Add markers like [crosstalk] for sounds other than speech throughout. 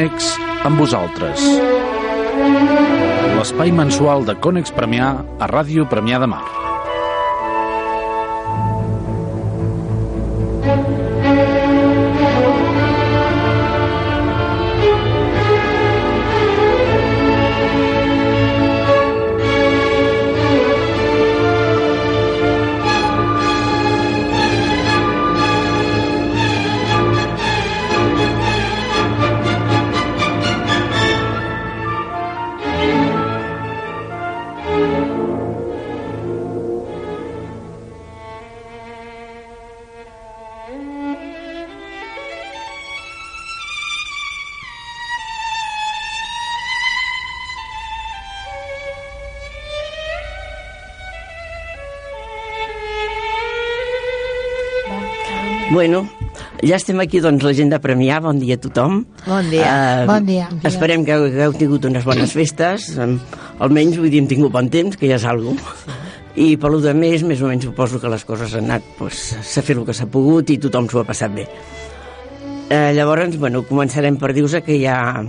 Cònex amb vosaltres. L'espai mensual de Cònex Premià a Ràdio Premià de Mar. Ja estem aquí, doncs, la gent de Premià. Bon dia a tothom. Bon dia. Eh, Bon dia. Esperem que hagueu tingut unes bones festes. Almenys, vull dir, hem tingut bon temps, que ja és alguna I per lo de més, més o menys suposo que les coses han anat, doncs, s'ha fet el que s'ha pogut i tothom s'ho ha passat bé. Eh, llavors, bueno, començarem per dir-vos que ja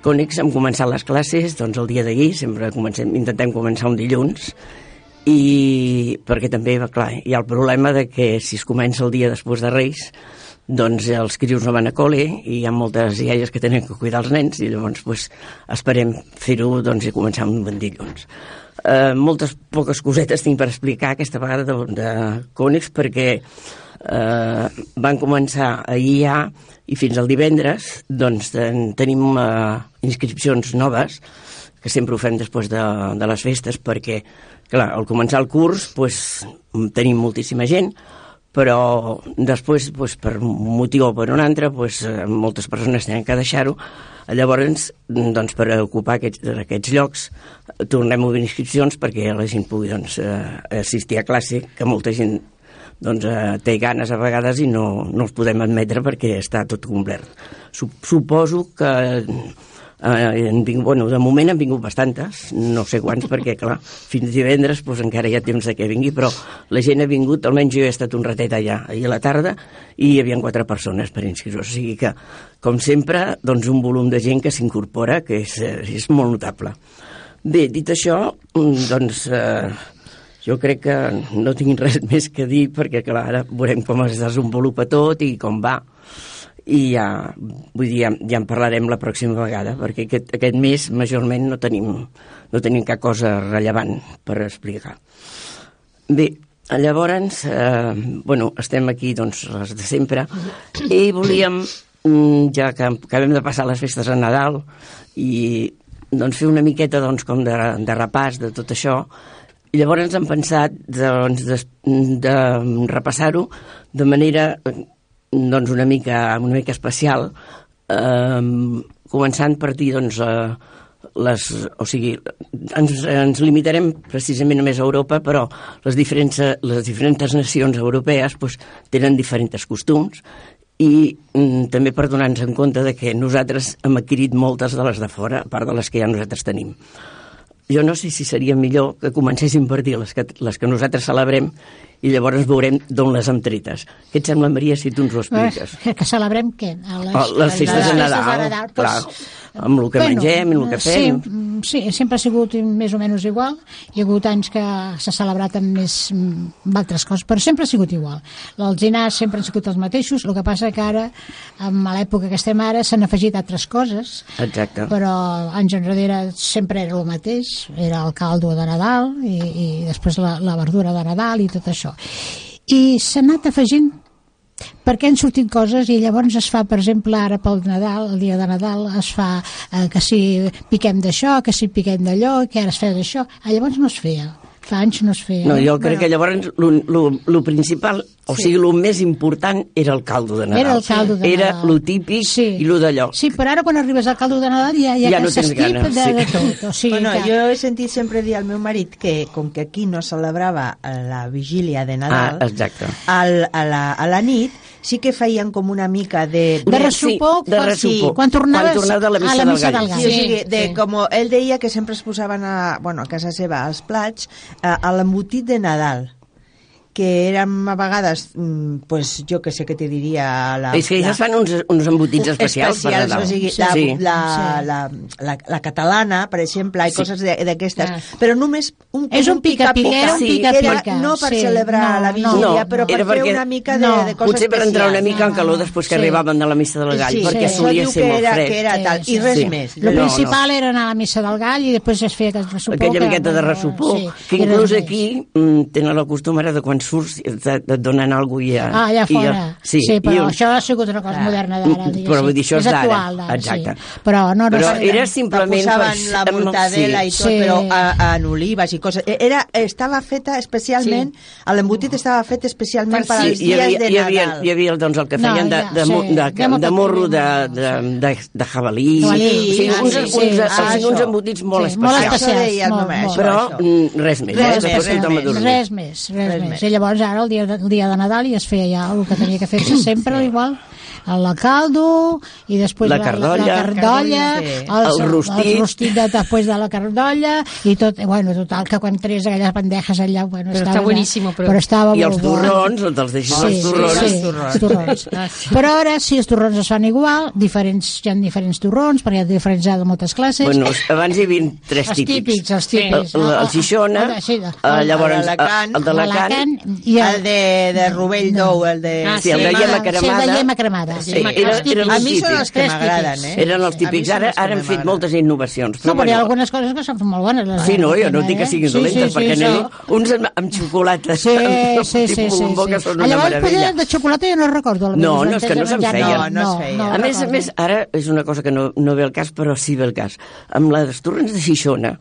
Conex hem començat les classes, doncs el dia d'ahir, sempre comencem, intentem començar un dilluns, i perquè també, clar, hi ha el problema de que si es comença el dia després de Reis, doncs els crios no van a col·le i hi ha moltes iaies que tenen que cuidar els nens i llavors pues, esperem fer-ho doncs, i començar un bon dilluns. Eh, moltes poques cosetes tinc per explicar aquesta vegada de, de Cònex perquè eh, van començar ahir ja i fins al divendres doncs ten, tenim eh, inscripcions noves que sempre ho fem després de, de les festes perquè, clar, al començar el curs pues, tenim moltíssima gent però després, pues, per un motiu o per un altre, eh, moltes persones tenen que deixar-ho. Llavors, doncs, per ocupar aquests, aquests llocs, tornem a obrir inscripcions perquè la gent pugui doncs, eh, assistir a classe, que molta gent doncs, eh, té ganes a vegades i no, no els podem admetre perquè està tot complet. Sup Suposo que eh, han vingut, bueno, de moment han vingut bastantes, no sé quants, [laughs] perquè, clar, fins divendres doncs, encara hi ha temps de que vingui, però la gent ha vingut, almenys jo he estat un ratet allà, ahir a la tarda, i hi havia quatre persones per inscriure, o sigui que, com sempre, doncs un volum de gent que s'incorpora, que és, eh, és molt notable. Bé, dit això, doncs, eh, jo crec que no tinc [laughs] res més que dir, perquè, clar, ara veurem com es desenvolupa tot i com va, i ja, vull dir, ja, ja en parlarem la pròxima vegada, perquè aquest, aquest mes majorment no tenim, no tenim cap cosa rellevant per explicar. Bé, llavors, eh, bueno, estem aquí, doncs, les de sempre, i volíem, mm, ja que acabem de passar les festes de Nadal, i doncs fer una miqueta doncs, com de, de repàs de tot això, i llavors hem pensat doncs, de, de repassar-ho de manera doncs una mica, una mica especial, eh, començant per dir doncs, eh, les, o sigui, ens, ens limitarem precisament només a Europa, però les diferents, les diferents nacions europees doncs, tenen diferents costums i mm, també per donar-nos en compte de que nosaltres hem adquirit moltes de les de fora, a part de les que ja nosaltres tenim. Jo no sé si seria millor que comencéssim per dir les que, les que nosaltres celebrem i llavors veurem d'on les hem tretes. Què et sembla, Maria, si tu ens ho expliques? Que, [laughs] que celebrem què? A Les, oh, les festes de Nadal, Nadal clar, doncs, amb el que bueno, mengem i el que fem. Sí, mm, sí, sempre ha sigut més o menys igual. Hi ha hagut anys que s'ha celebrat amb més amb altres coses, però sempre ha sigut igual. Els dinars sempre han sigut els mateixos, el que passa que ara, amb l'època que estem ara, s'han afegit altres coses, Exacte. però anys enrere sempre era el mateix, era el caldo de Nadal i, i després la, la verdura de Nadal i tot això. I s'ha anat afegint perquè han sortit coses i llavors es fa, per exemple, ara pel Nadal, el dia de Nadal, es fa eh, que si piquem d'això, que si piquem d'allò, que ara es feia d'això. Ah, llavors no es feia. Fa anys no es feia. No, jo crec que llavors el principal, o Sí. sigui, el més important era el caldo de Nadal. Era el caldo de Era Nadal. lo típic Sí. i lo d'allò. Sí, però ara quan arribes al caldo de Nadal ja, ja, Ja no tens ganes, de, sí. de tot. O sigui Bueno, que... jo he sentit sempre dir al meu marit que com que aquí no celebrava la vigília de Nadal, Ah, exacte. al, a, la, a la nit sí que feien com una mica de... De ressupó, sí, de quan- ressupó. quan tornaves quan tornava de la missa, a la missa del gall. Sí, o Sí, sigui, de, sí. com ell deia que sempre es posaven a, bueno, a casa seva als plats eh, a l'embotit de Nadal que érem a vegades, mm, pues, jo que sé què te diria... La, És que ja la- fan uns, uns embotits especials, per Nadal. o sigui, sí. la, sí. la, Sí. la, la, la catalana, per exemple, i Sí. coses de- d'aquestes, Ah. però només un, És un pica-pica, era un que pica-pica, era no per sí. celebrar No, la no, vigília, no. però per Era fer una mica de, no. de coses Potser per entrar una especials. mica en calor després que Sí. arribaven de la missa del gall, Sí, perquè sí. solia ser molt que era, fred. que era Sí, tal, sí, i res sí. més. El No, principal era anar a la missa del gall i després es feia aquest ressupó. aquella que- miqueta de ressupó, sí, que inclús aquí mm, tenen el costum ara de quan surts et, et donen alguna cosa ja... Ah, allà i jo- fora. sí, sí, però i un- això ha sigut una cosa Ah. moderna d'ara, diguéssim. però vull dir, això és d'ara, actual, d'ara, exacte. Sí. Però no, no Però sé- era simplement posaven per... la mortadela sí. i tot, Sí. però a, en olives i coses. E- Era, estava feta especialment, sí. l'embotit estava fet especialment per, Sí, als hi dies havia, de hi havia, Nadal. hi havia doncs, el que No, feien de, ja, de, sí, mo- de, de de, de morro de, de, de, de jabalí, sigui, ah, uns, sí, uns, sí, uns, uns embotits molt Sí, molt especials. especials, molt, molt. Però mm, res més, Res eh? res a més. Res més, res, Res més. I llavors ara, el dia, de, el dia de Nadal, ja es feia ja el que tenia que fer-se [coughs] sempre igual, el caldo i després La la, cardolla. la, la cardolla, Sí. El rostit. el rostit de, després de la cardolla i tot, eh, bueno, total, que quan tres aquelles bandejes allà, bueno, Però estava, està buenísimo, però- però estava I molt els torrons, no te'ls deixis Sí, els torrons. sí, Els torrons. els torrons. Ah, sí. Però ara sí, els torrons es fan igual, diferents, hi ha diferents torrons, perquè hi ha diferents de moltes classes. Bueno, abans hi havia tres els típics. típics, els Sí. típics. El, el, el Xixona, el- sí, el- eh, llavors el d'Alacant, el i El de, de Rovell d'Ou, el de... Ah, sí, el de sí, llema Sí, cremada. el de llema cremada. Sí, Llema era, eren A mi són els que Tres m'agraden, típics. eh? Eren els típics. Ara, ara han fet moltes innovacions. No, però hi ha algunes coses que són molt bones. Les Sí, no, jo no eh? dic que siguin Sí, dolentes, sí, perquè sí, n'hi sí. uns amb, amb xocolata, Sí, [laughs] sí, sí, tipus sí, bombó, sí. que són Ah, una Llavors, meravella. potser de xocolata jo no recordo. la No, no, és que no se'n feien. No, no. A més a més, ara és una cosa que no, no ve al cas, però sí ve al cas. Amb les torrents de Xixona,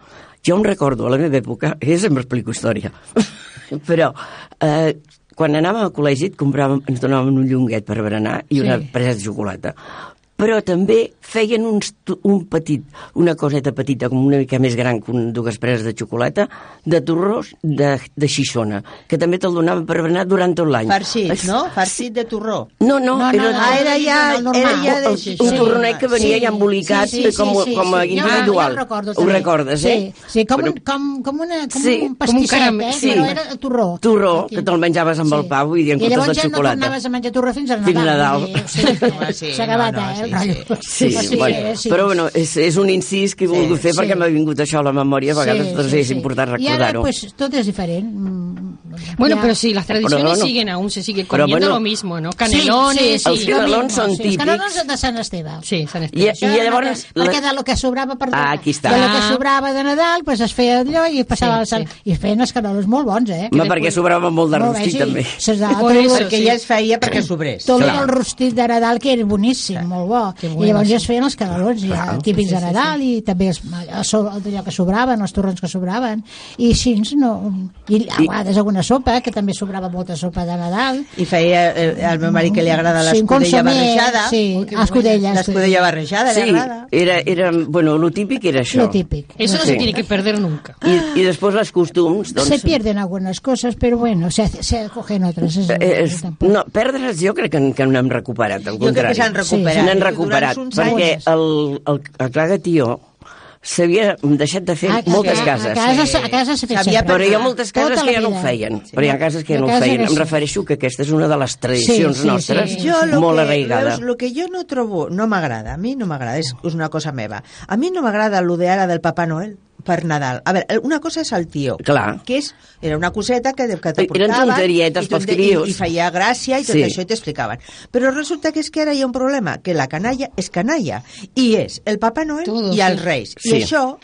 jo em recordo, a la meva època, jo sempre explico història, [laughs] però eh, quan anàvem al col·legi et compràvem, ens donaven un llonguet per berenar i una Sí. presa de xocolata. Però també feien uns, un petit, una coseta petita, com una mica més gran que un, dues preses de xocolata, de torrós de, de Xixona, que també te'l donaven per berenar durant tot l'any. Farcit, Això- no? Farcit de torró. no, no, No, no, era, no, Ah, era ja, el normal. era ja de... un, un torronet que venia Sí, ja embolicat sí, sí, com, sí, sí, com a sí. individual. Jo, jo recordo, Ho recordes, eh? Sí, sí com, Però- un, com, com, una, com Sí, un com un pastisset, caram- eh? sí. però era torró. Torró, Aquí. que te'l menjaves amb el pa, vull dir, en I comptes llavors de ja no xocolata. tornaves a menjar torró fins a Nadal. Fins a Nadal. Sí, sí, s'ha acabat, no, no, sí. Sí, Però bueno, sí. però bueno, és, és un incís que he volgut fer sí. perquè m'ha vingut això a la memòria, a vegades doncs, és important I ara, recordar-ho. pues, tot és diferent. Mm, Bueno, ja- pero sí, las tradiciones Pero no. siguen aún, se sigue comiendo bueno. lo mismo, ¿no? Canelones, sí, sí, Els sí, canelons lo són sí. Els típics. canelons de Sant Esteve. Sí, San I, Esteban. Això i era llavors... perquè, perquè de lo que sobrava, perdó, Ah, aquí està. de lo que sobrava de Nadal, pues es feia allò i passava Sí, sí, I es feien els canelons molt bons, eh? Home, perquè sobrava molt de rostit, sí. també. Por eso, Perquè sí. ja es feia perquè sobrés. tot el rostit de Nadal, que era boníssim, molt bo. Que I bueno, llavors sí. ja es feien els canelons, ja, típics de Nadal, i també els, el, so- allò que sobraven, els torrons que sobraven. I així, no... I a vegades alguna sopa, que també sobrava molta sopa de Nadal. I feia eh, al meu marit que li agrada Sí, l'escudella consomé, barrejada. sí, escudella. L'escudella barrejada Sí, li agrada. era, era, bueno, lo típic era això. Lo típic. Eso no Sí. se tiene que perder nunca. I, I després les costums, doncs... Se pierden algunas cosas, pero bueno, se, se cogen otras. Es, Eh, és, tampoc. no, perdre's jo crec que, que no hem recuperat, al Jo crec contrari. que s'han recuperat. Durant recuperat, perquè anys. el, el, el Clar de Tió s'havia deixat de fer A- a- moltes cases. A casa, a casa s'ha fet sempre. Però hi ha moltes cases Tota que ja no ho feien. Però hi ha cases que ja no ho feien. Em sí. refereixo que aquesta és una de les tradicions Sí, sí, nostres, sí. Jo molt que, arraigada. veus, lo que jo no trobo, no m'agrada, a mi no m'agrada, és, una cosa meva. A mi no m'agrada lo de ara del Papa Noel per Nadal. A veure, una cosa és el tió, Clar. que és, era una coseta que, que Eren t'aportaven tonterietes i pels crios. i, i feia gràcia i tot Sí. això i t'explicaven. Però resulta que és que ara hi ha un problema, que la canalla és canalla i és el Papa Noel Todo, i els sí. Reis. Sí. I això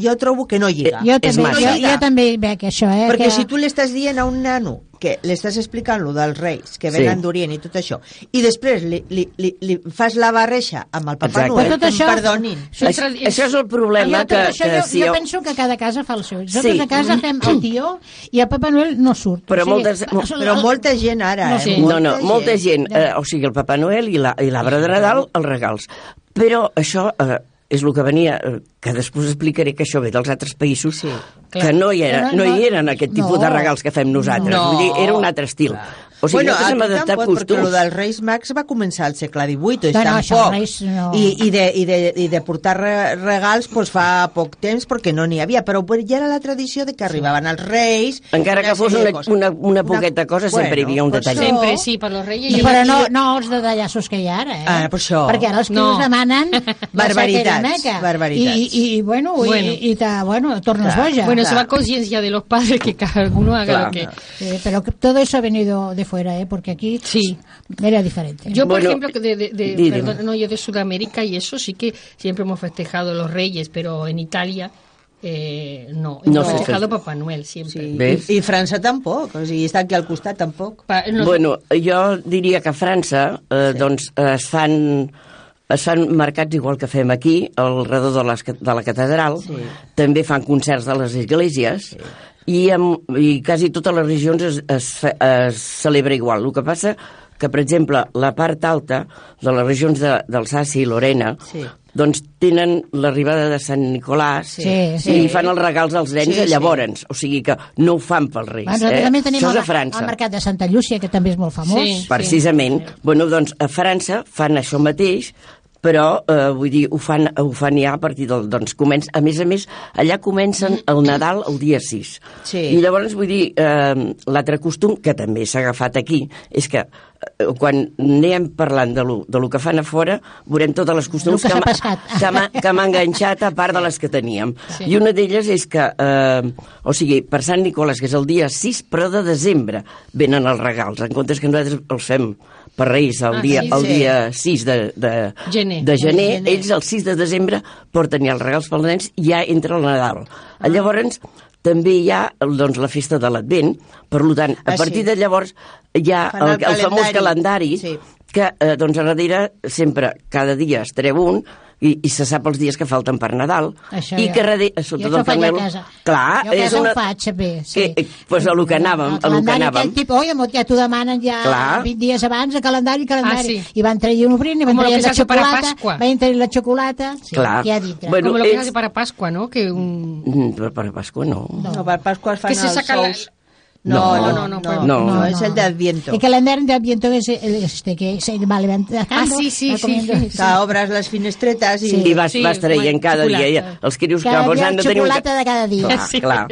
jo trobo que no lliga. Jo És també, massa. jo, jo també veig això, eh? Perquè que... si tu li estàs dient a un nano que li estàs explicant lo dels reis, que Sí. venen d'Orient i tot això, i després li, li, li, li fas la barreja amb el Papa Exacte. Noel, tot em això- perdonin. Això és Això, és el Jo, problema tot que, això, que jo, si jo penso que cada casa fa el seu. Nosaltres Sí. a casa fem el tió i el Papa Noel no surt. Però moltes- Però molta gent ara, No eh? sé. No, no, molta gent, eh, o sigui, el Papa Noel i la- i l'arbre de Nadal, els regals. Però això eh, és el que venia, eh, que després explicaré que això ve dels altres països, Sí, que no hi, era, no no- hi eren aquest tipus no. de regals que fem nosaltres. No. Vull dir, era un altre estil. O sigui, bueno, hem aquí adaptat tampoc, perquè costums. el dels Reis Mags va començar al segle XVIII, No, no, no, això, tampoc. Reis, no. I, i, de, i, de, I de portar re- regals pues, fa poc temps perquè no n'hi havia, però pues, ja era la tradició de que arribaven els Reis... Encara que fos una, una, una poqueta cosa, sempre hi havia un detall. Sempre sí, per los reyes. I i- però no, no els detallassos que hi ha ara, eh? Ah, per això. Perquè ara els que No. us demanen... [laughs] Barbaritats, barbaritats. I, i, i bueno, Bueno. i, i te, bueno, tornes Clar. boja. Bueno, eso Claro. va a conciencia de los padres que cada uno haga Claro. lo que... Eh, pero que todo eso ha venido de fuera, ¿eh? Porque aquí Sí. era diferente. Yo, por Bueno, ejemplo, que de, de, de- perdón, no, yo de Sudamérica y eso sí que siempre hemos festejado los Reyes, pero en Italia eh, no. No Hemos se festejado festeja. Papá Noel siempre. Sí. I, I França tampoc, o sigui, està aquí al costat tampoc. Pa- no- Bueno, jo diria que a França eh, Sí. doncs, eh, es fan es fan mercats igual que fem aquí, al redor de, les, de la catedral, Sí. també fan concerts a les esglésies, i, amb, i quasi totes les regions es, es, es celebra igual. El que passa que, per exemple, la part alta de les regions de, d'Alsàcia i Lorena, Sí. doncs tenen l'arribada de Sant Nicolàs Sí, sí. i fan els regals als nens Sí, sí. llavors, o sigui que no ho fan pels reis. Bueno, eh? també tenim Això és el, a França. el mercat de Santa Llúcia, que també és molt famós. Sí. Precisament. Bueno, doncs a França fan això mateix, però, eh, vull dir, ho fan, ho fan ja a partir del... Doncs comença, a més a més, allà comencen el Nadal el dia 6. Sí. I llavors, vull dir, eh, l'altre costum, que també s'ha agafat aquí, és que eh, quan anem parlant de lo, de lo que fan a fora, veurem totes les costums El que que que m'ha enganxat a part de les que teníem. Sí. I una d'elles és que, eh, o sigui, per Sant Nicolàs, que és el dia 6, però de desembre, venen els regals, en comptes que nosaltres els fem per Reis el Ah, dia, sí, el sí. dia 6 de, de, Gener. de gener, gener. ells el 6 de desembre porten ja els regals pels nens i ja entra el Nadal. Ah. Llavors, també hi ha doncs, la festa de l'Advent, per tant, a Ah, partir sí. de llavors hi ha Fan el, el el famós calendari. calendari Sí. que eh, doncs a darrere sempre cada dia es treu un i, i se sap els dies que falten per Nadal Això i ja. que a sota Jo això faig a casa. clar, jo a és casa una ho faig, també, sí. que, eh, pues a lo que anàvem, a El lo que calendari anàvem aquell tipus, oi, ja t'ho demanen ja Clar. 20 dies abans, el calendari, calendari. Ah, sí. I van traient un obrint, i van Com traient la xocolata, van traient la xocolata, sí, Clar. ja dintre. Bueno, Como lo que hace para Pascua, ¿no? Que un... Mm, per, per Pasqua no. No, no per Pasqua es fan Que se els la- sous. No, No, no, no, no, no, no, no. es el de Adviento. El calendario de Adviento es el- este que se va levantando. Ah, sí, sí, sí, comiendo- sí. Que obres les finestretes i... Sí. I vas, Sí, vas traient bueno, cada dia. I xocolata. els crios que Cada pues, dia han de tenir... un ca- xocolata de cada dia. Clar, Sí. clar.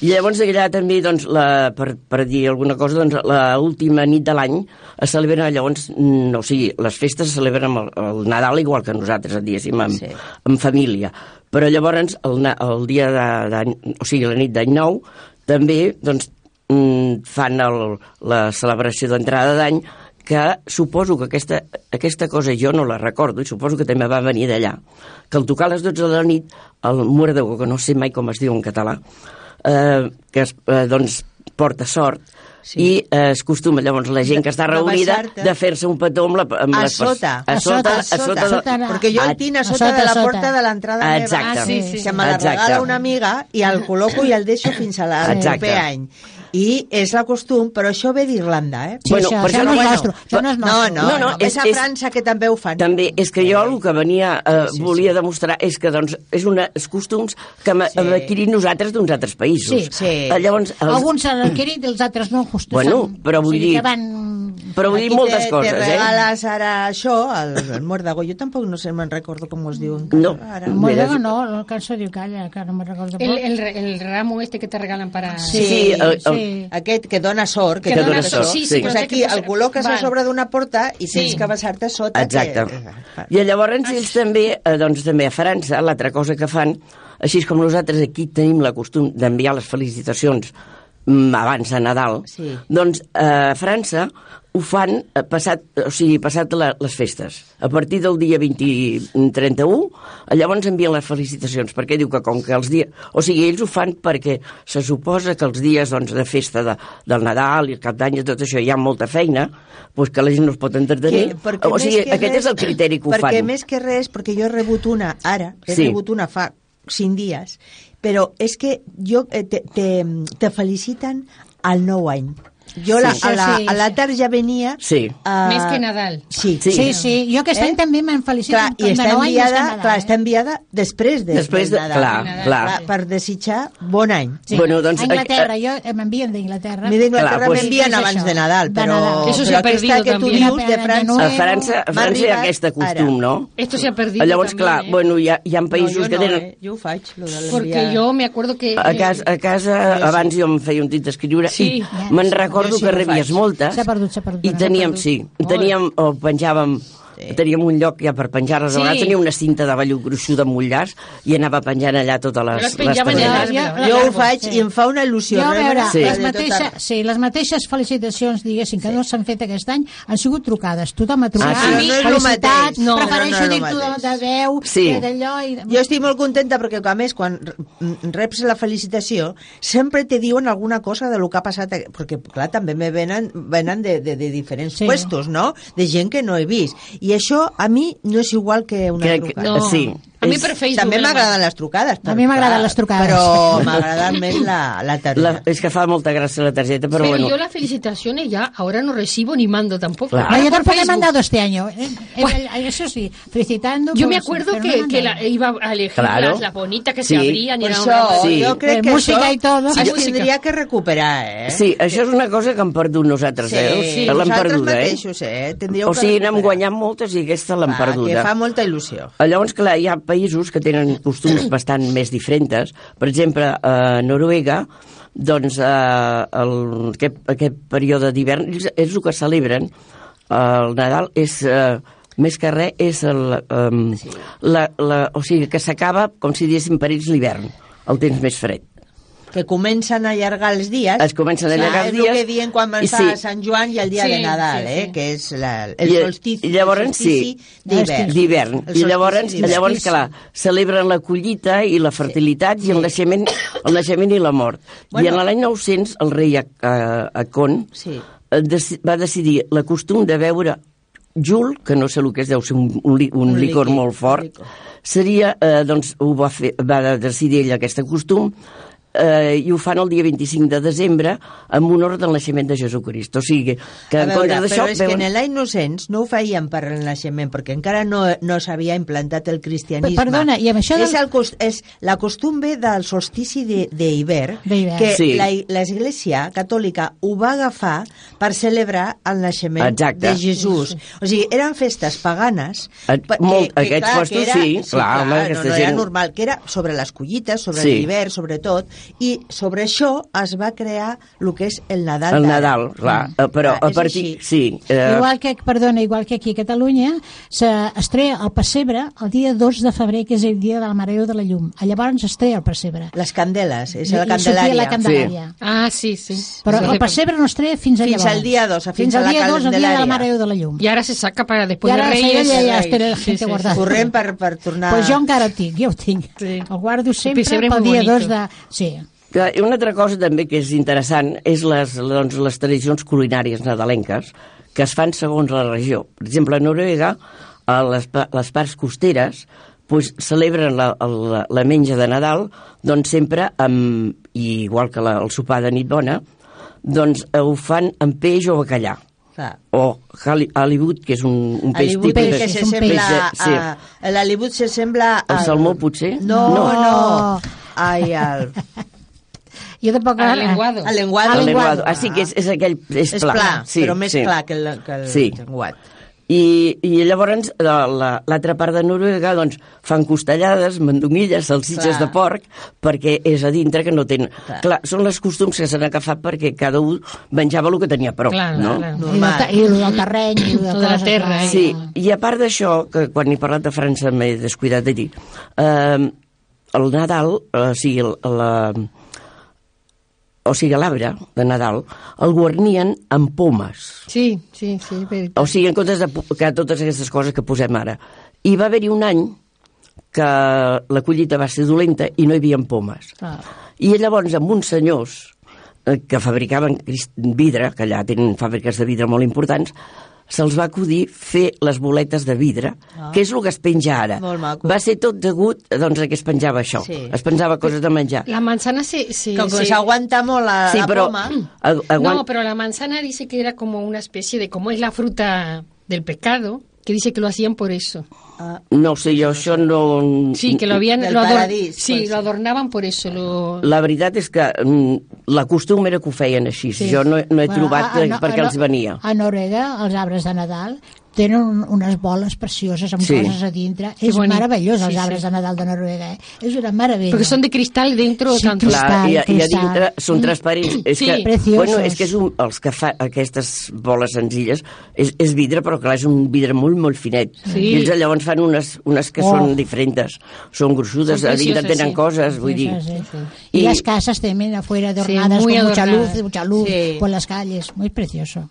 I llavors allà també, doncs, la, per, per dir alguna cosa, doncs, la última nit de l'any es celebren llavors, mm, o sigui, les festes se celebren amb el, el Nadal igual que nosaltres, diguéssim, amb, Sí. sí. amb família. Però llavors, el, el dia de, de, o sigui, la nit d'any nou, també, doncs, mm, fan el, la celebració d'entrada d'any que suposo que aquesta, aquesta cosa jo no la recordo i suposo que també va venir d'allà que al tocar a les 12 de la nit el muerdego, que no sé mai com es diu en català eh, que es, eh, doncs porta sort Sí. sí. i eh, es costuma llavors la gent que està De reunida baixar-te. de fer-se un petó amb, la, amb A les sota. a sota, A a sota, sota, a sota. de- Perquè jo el tinc a a sota, sota, de la sota. porta de l'entrada meva. Ah, sí, sí, Que me la regala una amiga i el col·loco i el deixo fins a la- al Exacte. proper any. I és la costum, però això ve d'Irlanda, eh? Sí, Bueno, això, per això això no no- és bueno, nostre. Això no és No, nostre. no, No, no, no, és, és- a és- França que també ho fan. També, és que jo el que venia, eh, sí, sí, volia demostrar és que doncs, és una, els costums que hem, Sí. adquirit nosaltres d'uns altres països. Sí. Sí. Eh, Llavors, els, Alguns s'han adquirit, els altres no. Just Bueno, però vull o sigui dir- Que van... però vull dir moltes te, coses, te eh? regales ara això, el, el muérdago. Jo tampoc no sé, me'n recordo com es diu. No. Ara. Muérdago no, el cançó diu calla, que no me recordo. El, el, el ramo este que te regalan para... Sí, sí, el- el- sí. Aquest que dona sort. Que dona això. sort, sí, sí, Pues però aquí que el col·loques a Val. sobre d'una porta i tens Sí. que basar-te a sota. Exacte. Que... I llavors ells també, eh, doncs també a França, l'altra cosa que fan, així com nosaltres aquí tenim la costum d'enviar les felicitacions mm, abans de Nadal, Sí. doncs eh, a França ho fan eh, passat, o sigui, passat la, les festes. A partir del dia 20, 31, eh, llavors envien les felicitacions, perquè diu que com que els dies... O sigui, ells ho fan perquè se suposa que els dies doncs, de festa de, del Nadal i el Cap d'Any i tot això hi ha molta feina, doncs que la gent no es pot entretenir. o sigui, que aquest res- és el criteri que ho perquè fan. més que res, perquè jo he rebut una ara, he Sí. rebut una fa cinc dies, però és que jo eh, te, te, te feliciten al nou any. Jo la, Sí, a, la, a la sí. tarda ja venia... Sí. a- Més que Nadal. Sí, Sí. Sí, sí, jo aquest any Eh? també me'n felicito. Clar, i de està nou any enviada, Nadal, clar, eh? està enviada després de, Després de- Nadal. clar, Nadal, clar. sí. Per desitjar bon any. Sí. Bueno, doncs, a Anglaterra, eh, jo eh, m'envien d'Inglaterra. A mi d'Inglaterra pues- m'envien És abans això, de Nadal, de però, Nadal. Eso se però ha perdido aquesta que tu dius de França... A. França, a França hi ha aquest costum, no? Esto se ha perdido Llavors, también, clar, ¿eh? bueno, hi ha, hi ha països no, jo que no, tenen... eh? Jo ho faig, lo de Porque l'enviar. yo me acuerdo que... A casa, a casa abans jo em feia un tit d'escriure Sí. i me'n sí, recordo que rebies moltes S'ha perdut, s'ha perdut, i teníem, sí, teníem, o penjàvem Sí. teníem un lloc ja per penjar-les, Sí. a vegades tenia una cinta de vellut gruixuda amb mullars i anava penjant allà totes les, les penjava targetes. arbre. Jo ho faig sí. i em fa una il·lusió. Jo, a rebre veure, Sí. les, mateixa, sí, les mateixes felicitacions, diguéssim, que no s'han fet aquest any, han sigut trucades. Tothom ha trucat. Ah, sí? Però no és el mateix. No, prefereixo no, no dir-t'ho de, veu, Sí. d'allò... I... Jo estic molt contenta perquè, a més, quan re- reps la felicitació, sempre te diuen alguna cosa de lo que ha passat, perquè, clar, també me venen, venen de, de, de diferents Sí. puestos, no?, de gent que no he vist. I això, a mi, no és igual que una Que- trucada. No. Sí. A mi per Facebook. També m'agraden les trucades. A mi m'agraden les trucades. Però [laughs] m'agrada més la, la targeta. La, és que fa molta gràcia la targeta, però, Pero bueno. yo las felicitaciones ya ahora no recibo ni mando tampoco. Claro. No, yo por tampoco he mandado este año. eh, eh, Pues- eh, eso sí, felicitando. Yo me pues, acuerdo no que, que la, iba a elegir Claro. las, las bonitas que Sí. se abrían y Per era això, Sí. jo crec Eh, que música això i todo. sí, Sí, es música. tindria que recuperar, eh? Sí, això és una cosa que hem perdut nosaltres, eh? sí L'hem perduda, eh? mateixos, eh? Tindríeu O que sigui, n'hem guanyat moltes i aquesta l'hem perduda. Que fa molta il·lusió. Llavors, clar, ha països que tenen costums bastant més diferents. Per exemple, a Noruega, doncs, eh, el, aquest, aquest període d'hivern, ells, ells el que celebren, el Nadal, és... Eh, més que res és el, um, la, la, o sigui, que s'acaba com si diguéssim per ells l'hivern, el temps més fred. Que comencen a allargar els dies. Es comencen a allargar els És el dies que diuen quan està sí. a Sant Joan i el dia Sí, de Nadal, sí, eh? sí. Que és la, el I- solstici, i llavors, el solstici sí, d'hivern. I llavors, llavors clar, celebren la collita i la fertilitat i el naixement, el naixement i la mort. Bueno. I en l'any 900 el rei Ac- Acon Sí. eh, va decidir la costum de beure jul, que no sé el que és, deu ser un, un, li- un Un licor líquid, molt fort, licor. seria, eh, doncs, ho va, fer, va decidir ell aquest costum, eh, i ho fan el dia 25 de desembre en honor del naixement de Jesucrist. O sigui, que A en veure, comptes d'això... però és que en l'any 900 no ho feien per el naixement, perquè encara no, no s'havia implantat el cristianisme. Per- perdona, i amb això del- És, el, cost- és la costumbre del solstici de- d'hivern, que Sí. la- l'Església catòlica ho va agafar per celebrar el naixement Exacte. de Jesús. O sigui, eren festes paganes. Et- pa- molt- aquests postos sí, clar, home, no, aquesta no era gent- normal, que era sobre les collites, sobre Sí. l'hivern, sobretot, i sobre això es va crear el que és el Nadal. El. Nadal, clar, eh, però Clar, a partir... Sí, eh, Igual que, perdona, igual que aquí a Catalunya, s'estrea el pessebre el dia 2 de febrer, que és el dia del Mareu de la Llum. Llavors estrea el pessebre. Les candeles, és la I- i candelària. la Candelària. Ah, sí, sí. Però el se- pessebre no estrea fins a Fins llavors. al dia 2, fins fins al la dia 2, el dia Candelària. del Mareu de la Llum. Y ahora se saca para después I de ara Reyes. ja, ja, ja Reis. espera la Sí, gent sí, sí. guardada. Correm per, per tornar... Pues jo encara el tinc, jo el tinc. Sí. El guardo sempre pessebre és pel molt dia bonito. 2 de... Sí. Que- i una altra cosa també que és interessant és les, doncs, les tradicions culinàries nadalenques que es fan segons la regió. Per exemple, a Noruega, a les, pa- les parts costeres, pues, celebren la, la, la menja de Nadal doncs sempre amb, i igual que la, el sopar de nit bona, doncs eh, ho fan amb peix o bacallà o hali- halibut, que és un, un peix Hollywood típic. que és se un sembla peix sí. a... L'Hollywood se sembla... El al- salmó, potser? No, No. no. Ai, el... Jo tampoc... Al lenguado. El lenguado. El El lenguado. Ah, sí, que és, és aquell... És, És pla, sí, però més sí. clar que el, que el Sí. lenguat. I, i llavors la- la- l'altra part de Noruega doncs, fan costellades, mandonguilles, salsitxes Clar. de porc, perquè és a dintre que no tenen... Clar. Clar, són les costums que s'han agafat perquè cada un menjava el que tenia prou, Clar, no? clar. I el, Normal. I el del terreny, i el de, la terra, clar. eh? Sí, i a part d'això, que quan he parlat de França m'he descuidat de dir, eh, el Nadal, eh, o sigui, el, la, o sigui, l'arbre de Nadal, el guarnien amb pomes. Sí, sí, sí. pero- O sigui, en comptes de que totes aquestes coses que posem ara. I va haver-hi un any que la collita va ser dolenta i no hi havia pomes. Ah. I llavors, amb uns senyors eh, que fabricaven vidre, que allà tenen fàbriques de vidre molt importants, se'ls va acudir fer les boletes de vidre, Ah. que és el que es penja ara. Molt maco. Va ser tot degut doncs, a que es penjava això. Sí. Es penjava coses de menjar. La manzana se... se, Com que s'aguanta molt la, Sí, la però... poma... [clears throat] agu- aguant- No, pero la manzana dice que era como una especie de, como es la fruta del pecado, que dice que lo hacían por eso. Ah, No sé, jo això no... Sí, que lo habían... Lo ador- paradís, sí, pues. lo adornaban por eso. Lo... La veritat és que mm, la costum era que ho feien així. Sí. Jo no, no he Bueno, trobat a- a- eh, per què a- els venia. A Noruega, els arbres de Nadal tenen un- unes boles precioses amb Sí. coses a dintre. Que és bonic. meravellós, els Sí, arbres sí. de Nadal de Noruega. Eh? És una meravella. Porque son de cristal dentro Sí, tanto. cristal. Clar, i, a- i a cristal. dintre són transparents. És Sí. que, Preciosos. bueno, és que és un, els que fa aquestes boles senzilles és, és vidre, però clar, és un vidre molt, molt finet. Sí. I ells llavors fan unes, unes que Oh. són diferents. Són gruixudes, Són a dintre tenen sí. coses, vull dir... Sí, sí. I- Y las casas también afuera adornadas muy con mucha luz, mucha luz Sí. por las calles. Muy precioso.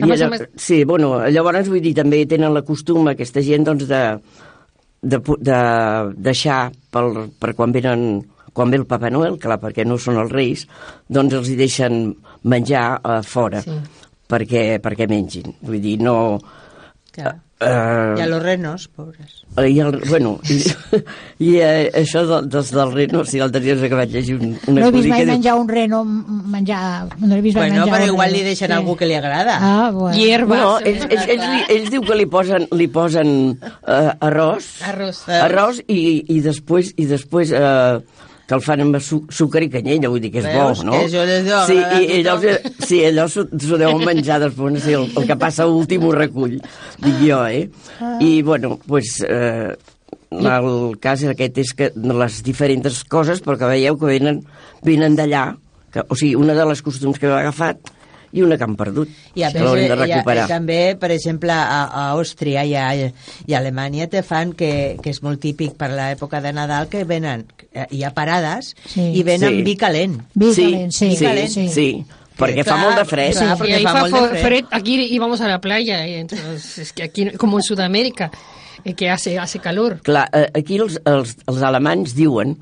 I allò, además- sí, bueno, llavors vull dir, també tenen la costum aquesta gent doncs de, de, de deixar pel, per quan venen quan ve el Papa Noel, clar, perquè no són els reis, doncs els hi deixen menjar a fora Sí. perquè, perquè mengin. Vull dir, no... clar. Eh, I a los renos, pobres. i el, bueno, i, [laughs] i eh, això de, dels del reno, si l'altre dia que vaig llegir un, un No he vist mai diu, menjar un reno, menjar... No he vist mai Bueno, menjar però igual reno. li deixen Sí. algú que li agrada. Ah, bueno. Hierbas. No, ells, ells, ells, li, ells diu que li posen, li posen uh, arròs, Arròs. arròs i, i després, i després uh, que el fan amb su sucre i canyella, vull dir que és Veus? bo, no? Que les deu sí, a i, i allò, tothom. sí, allò s'ho deuen menjar després, no sé, el, el que passa últim ho recull, dic jo, eh? I, bueno, pues, eh, el cas aquest és que les diferents coses, però que veieu que venen, venen d'allà, que, o sigui, una de les costums que hem agafat i una que han perdut, I, a que més, l'haurem de i a- recuperar. i també, per exemple, a, a Àustria i a, i a Alemanya te fan, que, que és molt típic per l'època de Nadal, que venen, eh, hi ha parades, Sí. i venen Sí. vi calent. Vi sí, calent, sí, sí, calent. sí, sí, perquè fa clar, molt de fred. clar, y porque ahí fa fa molt de fred. fred, aquí íbamos a la playa, y entonces es que aquí, como en Sudamérica, eh, que hace, hace calor. Clar, eh, aquí els, els, els alemanys diuen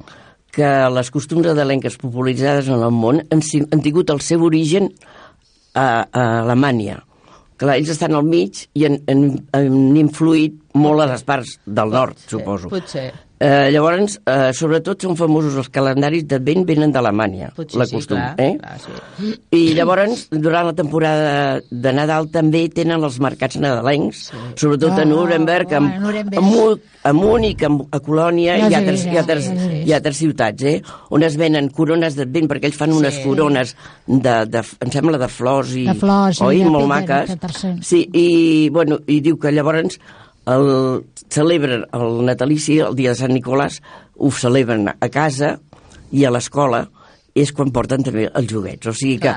que les costums adalenques popularitzades en el món han, han tingut el seu origen a, a Alemanya. Clar, ells estan al mig i han, han, han influït molt a les parts del nord, suposo. Potser. Eh, llavors, eh, sobretot són famosos els calendaris d'advent venen d'Alemanya, sí, costum. clar, eh? clar, sí. I llavors, durant la temporada de Nadal també tenen els mercats nadalencs, sí. sobretot a Ah, Nuremberg, a, a Nuremberg. a, Mu- a Múnich, a, a Colònia Ja i altres, i, altres, i altres ciutats, eh? on es venen corones d'advent, perquè ells fan unes Sí. corones de, de, em sembla, de flors i... De flors, sí, oi, de molt maques. de. Sí, i, bueno, i diu que llavors el, celebren el natalici, el dia de Sant Nicolàs, ho celebren a casa i a l'escola, és quan porten també els joguets. O sigui que,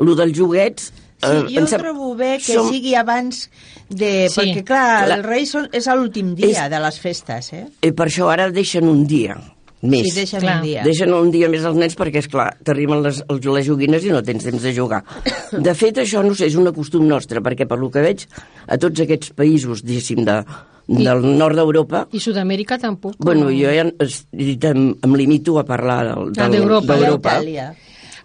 el dels joguets... Sí, eh, jo sem- trobo bé que som- sigui abans de... Sí. Perquè, clar, Clar. el rei són, és l'últim dia És- de les festes, eh? Eh, per això ara deixen un dia més. Sí, deixen Clar. un dia. Deixen un dia més els nens perquè, és clar t'arriben les, els, les joguines i no tens temps de jugar. [coughs] De fet, això, no sé, és una costum nostra, perquè per lo que veig, a tots aquests països, diguéssim, de, del nord d'Europa, Y Sudamérica tampoco. bueno, jo ja em, em limito a parlar del, Ah, del, d'Europa. d'Europa. Itàlia.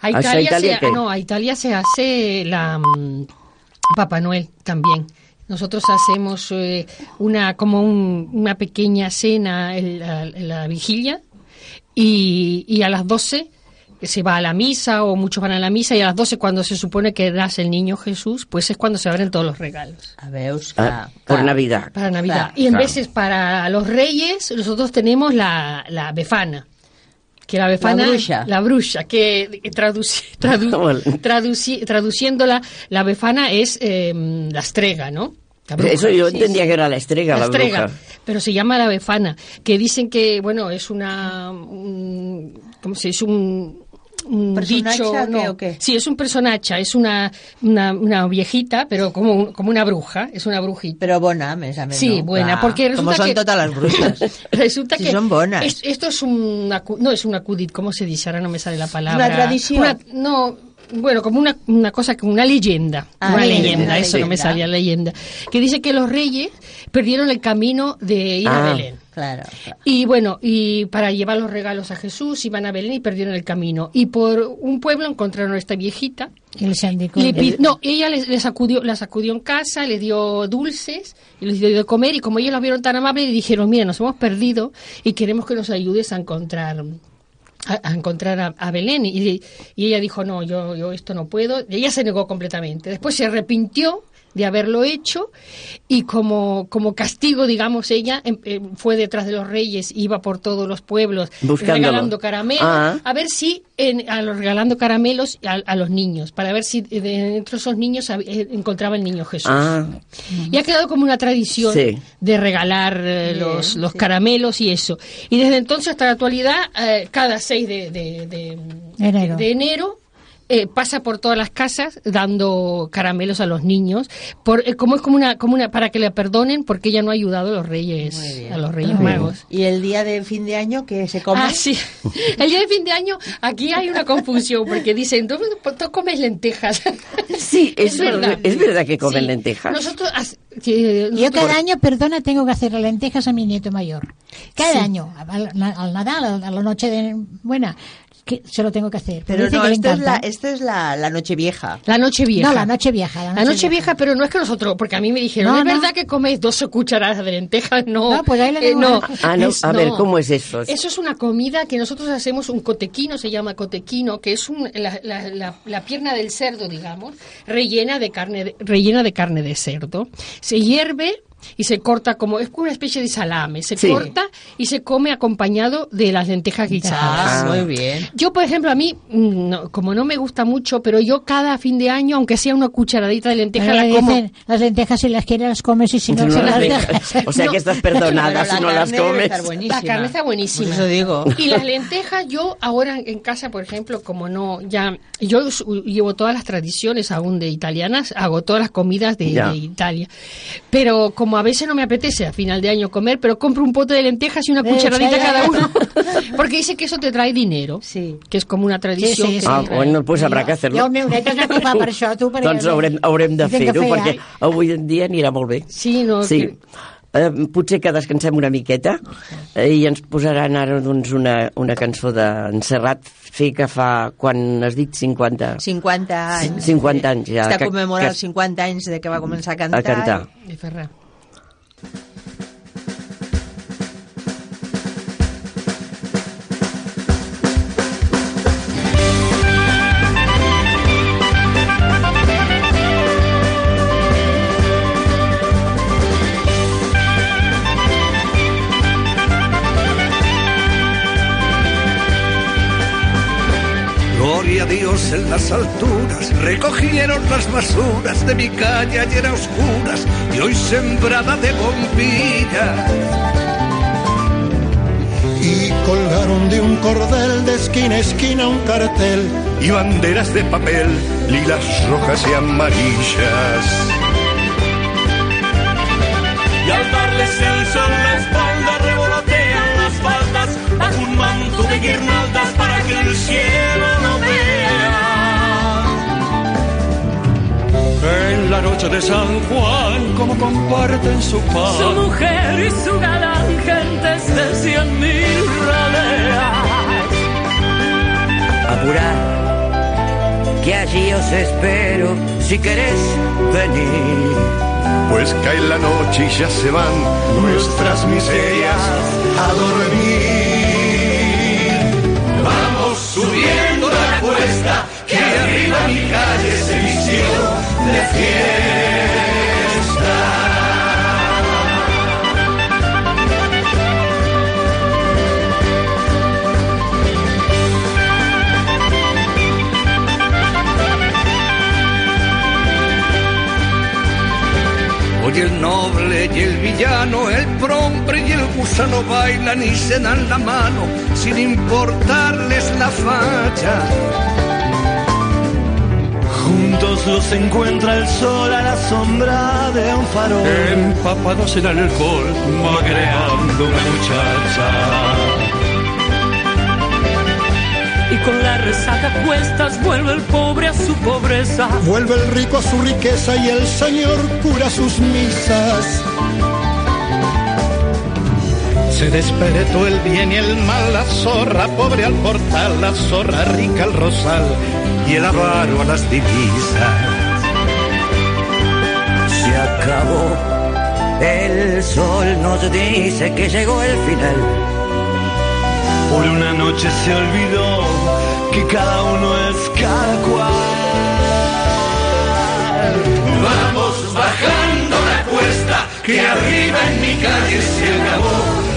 A ¿Hacia Italia, Italia se, no, a Italia se hace la mm, Papá Noel también. Nosotros hacemos eh, una como un- una pequeña cena en la, en la vigilia y, y a las 12 se va a la misa o muchos van a la misa y a las 12 cuando se supone que nace el niño Jesús, pues es cuando se abren todos los regalos. A veus, Ah, por. Navidad. Para Navidad. Claro, y en claro. veces para los reyes, nosotros tenemos la, la befana. Que la befana. bruja. La bruja, que traduci- [laughs] tradu- traduci- traduciéndola, la befana es eh, la estrega, ¿no? La bruja. Eso yo Sí, entendía sí. que era la estrega, la, estrega, bruja. pero se llama la befana, que dicen que, bueno, es una, un- ¿cómo se dice? Un, un ¿Personaje dicho, o qué, no. o qué? Sí, es un personaje, es una, una, una viejita, pero como, como una bruja, es una brujita. Però bona, més a més, Sí, no? buena, porque resulta són que... totes les bruixes. [laughs] resulta que... son bonas. es- esto es un... No es un acudit, ¿cómo se dice? Ahora no me sale la palabra. Una tradición. Una- no, bueno, como una, una cosa, como una leyenda. Ah, una leyenda, leyenda, eso no me salía leyenda. Que dice que los reyes perdieron el camino de ir a Ah. Belén. Claro. claro. Y bueno, y para llevar los regalos a Jesús iban a Belén y perdieron el camino. Y por un pueblo encontraron a esta viejita. Y les indicó. Le pi- no, ella les, les acudió, la sacudió en casa, le dio dulces y les dio de comer. Y como ellos la vieron tan amable, le dijeron: Mira, nos hemos perdido y queremos que nos ayudes a encontrar. A, encontrar a, Belén y, y ella dijo no yo yo esto no puedo ella se negó completamente. Después se arrepintió de haberlo hecho y como, como castigo, digamos, ella em- em, fue detrás de los reyes, iba por todos los pueblos Buscándolo. regalando caramelos, Ah. a ver si en, a los, regalando caramelos a, a los niños, para ver si de- dentro de esos niños eh, encontraba el niño Jesús. Ah, Y ha quedado como una tradición Sí. de regalar eh, Bien, los, los sí. caramelos y eso. Y desde entonces hasta la actualidad, eh, cada 6 de, de- de- Enero. de enero, eh, pasa por todas las casas dando caramelos a los niños, por, eh, como es como una, como una, para que le perdonen porque ella no ha ayudado a los reyes, a los reyes magos. ¿Y el día de fin de año que se come? Ah, sí. [laughs] El día de fin de año, aquí hay una confusión, porque dicen, tú, tú comes lentejas. Sí, [laughs] es verdad- es verdad que comen lentejas. Nosotros, Yo cada año, perdona, tengo que hacer lentejas a mi nieto mayor. Cada año, al, al Nadal, a la noche de buena, que se lo tengo que hacer. Pero Dice no, que le esto es, la, encanta. esto es la, la noche vieja. La noche vieja. No, la noche vieja. La La noche vieja, pero no es que nosotros, porque a mí me dijeron, No, ¿es no. verdad que coméis 12 cucharadas de lentejas? [laughs] No, No, pues ahí le Eh, no. Ah, no, Es- a ver, ¿cómo es eso? Eso es una comida que nosotros hacemos, un cotequino, se llama cotequino, que es un- la, la- la- la pierna del cerdo, digamos, rellena de carne de, rellena de carne de cerdo. Se hierve y se corta como, es como una especie de salame, se Sí. corta y se come acompañado de las lentejas guisadas. Ah, muy bien. Yo, por ejemplo, a mí, mm, no, como no me gusta mucho, pero yo cada fin de año, aunque sea una cucharadita de lenteja, la como. dicen, las lentejas si las quieres las comes y si no, [laughs] no se las dejas. dejas. O sea No. que estás perdonada si la no las comes. La carne está buenísima. Por eso digo. Y las lentejas, yo ahora en casa, por ejemplo, como no, ya, yo llevo todas las tradiciones aún de italianas, hago todas las comidas de, de Italia. Pero como a veces no me apetece a final de año comer, pero compro un pote de lentejas y una Eh, cucharadita cada uno. [laughs] Porque dice que eso te trae dinero. Sí. Que es como una tradición. Sí, sí, sí. Ah, bueno, doncs haurà que Jo fer-lo. el meu net es va culpar per això, tu, perquè... Doncs haurem, haurem de fer-ho, fer, perquè eh? avui en dia anirà molt bé. Sí, no, Sí. que- Eh, potser que descansem una miqueta eh, i ens posaran ara doncs, una, una cançó d'en Serrat fer que fa, quan has dit 50 50 anys. 50 anys, ja, Està que- commemorant que- els 50 anys de que va començar a cantar. a cantar. de Ferran. Gloria a En las alturas, recogieron las basuras de mi calle ayer a oscuras y hoy sembrada de bombillas. y colgaron de un cordel de esquina a esquina un cartel y banderas de papel, lilas, rojas y amarillas. Y al darles el sol la espalda revolotean las faldas bajo un manto de guirnaldas para que el cielo de San Juan, como comparten su paz. Su mujer y su galán, gentes de cien mil rodeas. Apurad, que allí os espero si queréis venir. Pues cae la noche y ya se van nuestras miserias a dormir. Gusano bailan y se dan la mano sin importarles la facha. Juntos los encuentra el sol a la sombra de un farol. Empapados en el alcohol, magreando una muchacha. y con la resaca cuestas vuelve el pobre a su pobreza. Vuelve el rico a su riqueza y el Señor cura sus misas. Se desperetó el bien y el mal, la zorra pobre al portal, la zorra rica al rosal y el avaro a las divisas. Se acabó. El sol nos dice que llegó el final. Por una noche se olvidó que cada uno es cada cual. Vamos bajando la cuesta, que arriba en mi calle se acabó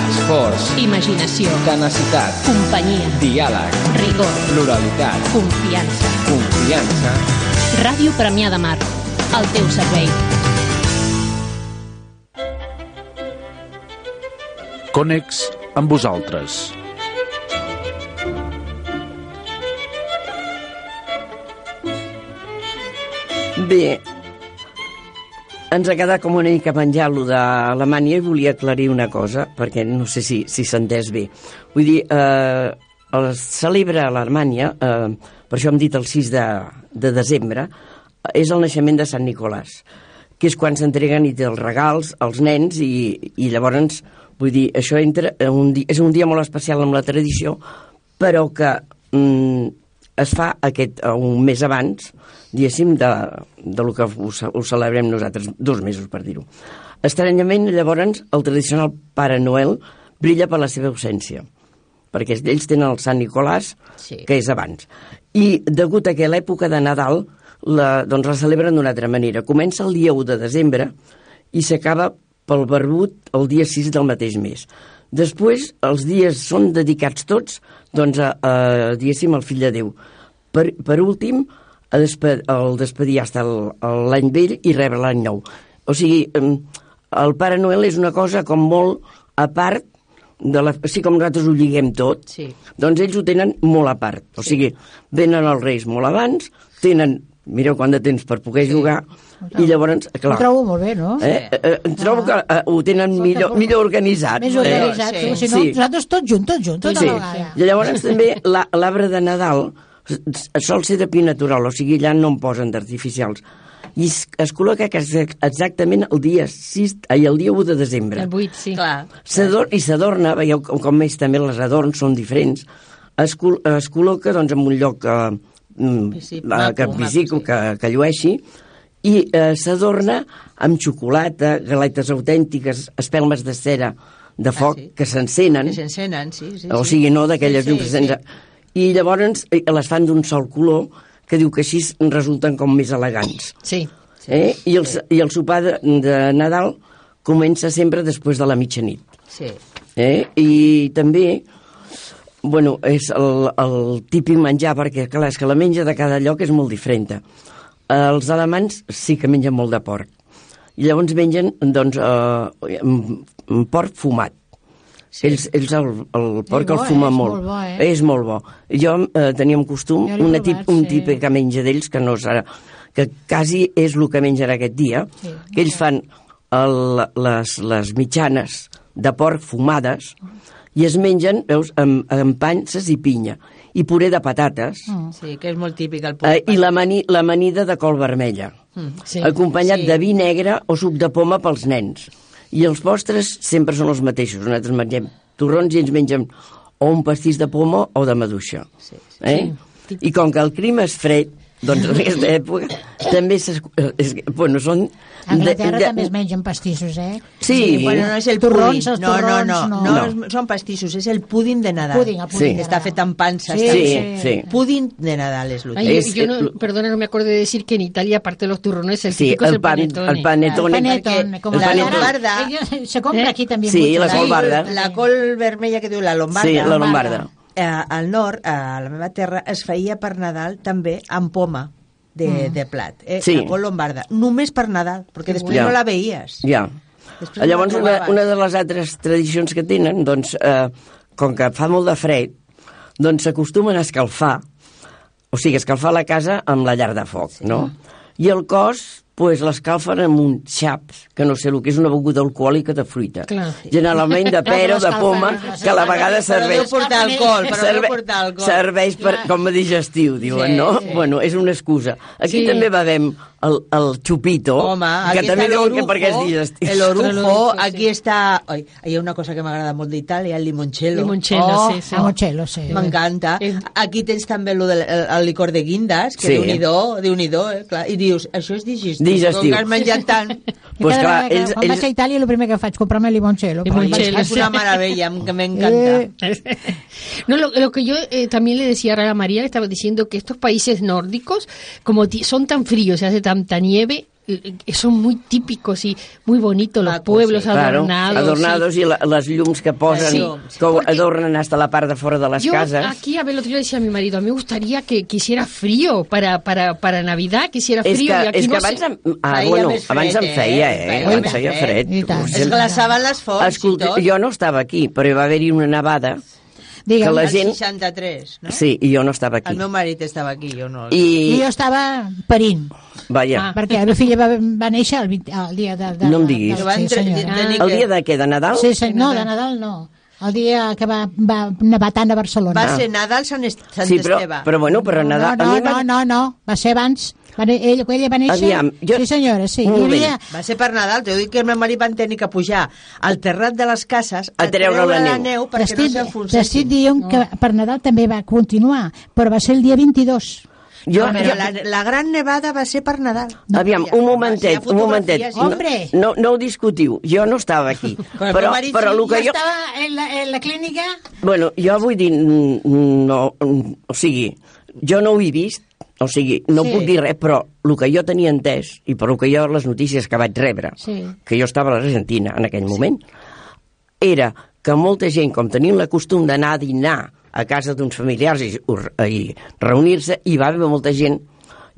Esforç. Imaginació. Tenacitat. Companyia. Diàleg. Rigor. Pluralitat. Confiança. Confiança. Ràdio Premià de Mar. Al teu servei. Cònex amb vosaltres. Bé, ens ha quedat com una mica menjar lo d'Alemanya i volia aclarir una cosa, perquè no sé si si s'ha entès bé. Vull dir, eh, el celebra a l'Alemanya, eh, per això hem dit el 6 de, de desembre, és el naixement de Sant Nicolàs, que és quan s'entreguen i té els regals als nens i, i llavors, vull dir, això entra en un dia, és un dia molt especial amb la tradició, però que mm, es fa aquest, eh, un mes abans, diguéssim, de, de lo que ho, ho celebrem nosaltres, dos mesos per dir-ho. Estranyament, llavors, el tradicional Pare Noel brilla per la seva ausència, perquè ells tenen el Sant Nicolàs, Sí. que és abans. I degut a que l'època de Nadal la, doncs la celebren d'una altra manera. Comença el dia 1 de desembre i s'acaba pel barbut el dia 6 del mateix mes. Després, els dies són dedicats tots doncs, a, a diguéssim, al fill de Déu. Per, per últim, a despe el despedir hasta el- el- l'any vell i rebre l'any nou. O sigui, el Pare Noel és una cosa com molt a part de la, així com nosaltres ho lliguem tot, Sí. doncs ells ho tenen molt a part. O sigui, venen els Reis molt abans, tenen, mireu quant de temps per poder jugar, i llavors, clar... Ho trobo molt bé, no? Eh, eh, eh, trobo que eh, ho tenen millor, millor organitzat. Més organitzat, Eh? eh? si no, nosaltres tots junts, tots junts, tota Sí. la vegada. I llavors també la- l'arbre de Nadal sol ser de pi natural, o sigui, allà no en posen d'artificials. I es, es col·loca que és exactament el dia 6, ai, el dia 1 de desembre. El 8, sí. Clar. I s'adorna, veieu com, com més també les adorns són diferents, es, col es col·loca doncs, en un lloc eh, mm, Sí, que visico, sí. que, que llueixi, i eh, s'adorna amb xocolata, galetes autèntiques, espelmes de cera de foc sí. que s'encenen, Que s'encenen, sí, sí. o sí. sigui, no d'aquelles Sí, llums sí. I llavors eh, les fan d'un sol color, que diu que així resulten com més elegants. Sí. Eh? I, el, I el sopar de, de Nadal comença sempre després de la mitjanit. Sí. Eh? I també, bueno, és el, el típic menjar, perquè clar, és que la menja de cada lloc és molt diferent. Els alemans sí que mengen molt de porc. I llavors mengen, doncs, eh, porc fumat. Sí. Ells, ells el, el porc bo, el fuma eh? És molt. molt bo, eh? És molt bo. Jo eh, tenia un costum, una provat, tip, un sí. típic que menja d'ells, que no serà que quasi és el que mengen aquest dia, Sí. que ells fan el, les, les mitjanes de porc fumades i es mengen, veus, amb, amb panses i pinya i puré de patates Sí, que és molt típic el eh, i l'amani- l'amanida de col vermella Sí. acompanyat Sí. de vi negre o suc de poma pels nens. I els postres sempre són els mateixos. Nosaltres mengem torrons i ens mengem o un pastís de poma o de maduixa. Sí, Eh? I com que el clima és fred, doncs en aquesta època també s'es- és, bueno, són... A Anglaterra també es mengen pastissos, eh? Sí. Bueno, no és el Torrons, púding. No, no, no, no. no, No. són pastissos, és el púding de Nadal. Púding, el púding Sí. de Està Nadal. fet amb pansa. Sí, està Sí, sí. Púding de Nadal és el Ay, Es- yo no, eh, perdona, no me acuerdo de decir que en Italia, aparte de los turrones, el Sí, típico es el el pan- panettone. el panettone. El panetón, perquè com el la lombarda- Se compra Eh? aquí també. Sí, la La- lombarda. La col vermella que diu la lombarda. Sí, la lombarda. Eh, al nord, a la meva terra, es feia per Nadal també amb poma. de, de plat, eh? Sí. la col lombarda, només per Nadal, perquè després Ja. no la veies. Ja. Després Llavors, no la una, una de les altres tradicions que tenen, doncs, eh, com que fa molt de fred, doncs s'acostumen a escalfar, o sigui, escalfar la casa amb la llar de foc, no? I el cos, pues, l'escalfen amb un xaps, que no sé el que és una beguda alcohòlica de fruita. Clar. Generalment de pera o de poma, que a la vegada Però deu serveix... portar alcohol, però serve- deu portar alcohol. serveix per, com a digestiu, diuen, Sí, no? sí. Bueno, és una excusa. Aquí Sí. també bevem el, el xupito, Home, que també diuen que perquè és digestiu. El orujo, aquí està... Oi, hi ha una cosa que m'agrada molt d'Itàlia, el limoncello. Limoncello, oh, sí, sí. Limoncello, sí. M'encanta. Eh. Aquí tens també lo del, el, el licor de guindas, que Sí. déu-n'hi-do, déu nhi eh? Clar. I dius, això és digestiu. Digestiu. Com que has menjat tant... [laughs] Pues Cada clar, vegada que- ells- quan ells- vaig a Itàlia, el primer que faig, comprar-me limoncello. Limoncello, és una meravella, em- que m'encanta. [laughs] Eh, [laughs] No, lo, lo que yo eh, también le decía a María, le estaba diciendo que estos países nórdicos, como ti- son tan fríos, se hace tanta nieve, son muy típicos y muy bonitos los Macos, pueblos sí. adornados. adornados sí. i la, les llums que posen, Sí. que adornen hasta la part de fora de les Yo cases. aquí, a ver, el otro día decía a mi marido, a mí me gustaría que quisiera frío para, para, para Navidad, quisiera És frío que, y aquí és no que abans, sé. em, ah, Feia bueno, fred, abans en eh? feia, eh? Feia Abans feia fred. Es glaçaven les fonts Escolta, i tot. jo no estava aquí, però hi va haver-hi una nevada, Digue'm, que la gent... 63, no? Sí, i jo no estava aquí. El meu marit estava aquí, jo no. I I, jo estava parint, vaja, Ah. perquè la meva filla va, va néixer el, 20, el dia de, de... No em de- diguis. Que van sí, senyora. tenir el dia de què, de Nadal? Sí, sí, no, de Nadal no. El dia que va, va nevar tant a Barcelona. Va ser Nadal Sant, Est Sant Sí, però, Esteve. però bueno, però Nadal... No, a no, mi no, no, no, va ser abans. Va, ell, ella va néixer... Aviam, jo- Sí, senyora, sí. Moment. havia, Va ser per Nadal, t'ho dic que el meu marit van tenir que pujar al terrat de les cases A treure la neu. neu perquè no T'estic s'enfonsessin. dient que per Nadal també va continuar, però va ser el dia 22. Jo, No, jo, la, la gran nevada va ser per Nadal. Aviam, Ja, un momentet, un momentet. No, tot. Hombre. no, no ho discutiu, jo no estava aquí. [laughs] Però però, marit però sí, el que Jo estava en la, en la clínica... Bueno, jo vull dir, no, o sigui, jo no ho he vist, o sigui, no Sí. puc dir res, però el que jo tenia entès, i per el que jo les notícies que vaig rebre, Sí. que jo estava a l'Argentina en aquell moment, era que molta gent, com tenien la costum d'anar a dinar a casa d'uns familiars i, i reunir-se, hi va haver molta gent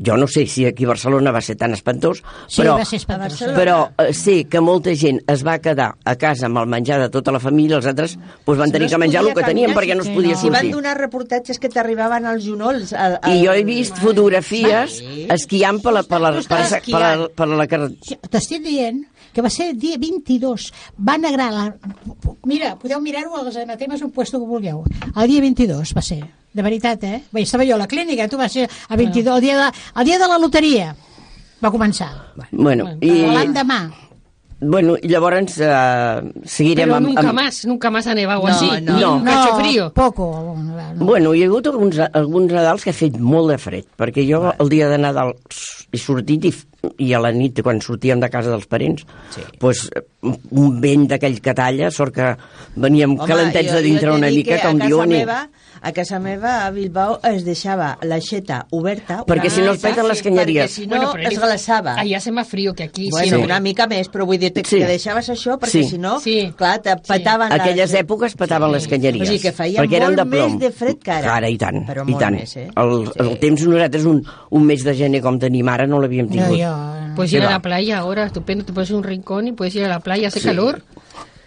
jo no sé si aquí a Barcelona va ser tan espantós, Sí, però, va ser espantós. Però eh, sé que molta gent es va quedar a casa amb el menjar de tota la família, els altres doncs, van Si tenir no que menjar el que tenien perquè no sí, es podia no. Si van sortir. donar reportatges que t'arribaven als junolls... Al, al... I jo he vist fotografies Sí. esquiant per la, per la, per, la, per la, per la carretera. Sí, T'estic dient que va ser el dia 22. Van agrar la... Mira, podeu mirar-ho als anatemes un puesto que vulgueu. El dia 22 va ser, de veritat, eh? Bé, estava jo a la clínica, tu vas ser el 22, el dia de, el dia de la loteria. Va començar. Bueno, I... i, L'endemà. bueno, i llavors eh, seguirem amb, nunca amb... más, nunca más ha nevado No, así. no. No. un cacho frío. poco. No. Bueno, hi ha hagut alguns, alguns Nadals que ha fet molt de fred, perquè jo el dia de Nadal he sortit i, i a la nit, quan sortíem de casa dels parents, sí. pues, un vent d'aquell que talla, sort que veníem Home, calentets jo- de dintre una mica, com a casa diuen. Meva, a casa meva, a Bilbao, es deixava l'aixeta oberta. Perquè si no es peten les canyeries. Perquè si no, es glaçava. Ahí hace más frío que aquí. Bueno, siempre. una mica més, però vull dir-te Sí. que deixaves això perquè Sí. si no, Sí. clar, te petaven Aquelles les... èpoques petaven les canyeries. O sigui que feia perquè eren molt de plom. més de fred que ara. Ara, i tant, Però i molt tant. més, eh? el, el Sí. temps nosaltres un, un mes de gener com tenim ara no l'havíem No, tingut. jo... Puedes ¿Qué ir a la playa ahora, estupendo, te pones un rincón y puedes ir a la playa, hace calor.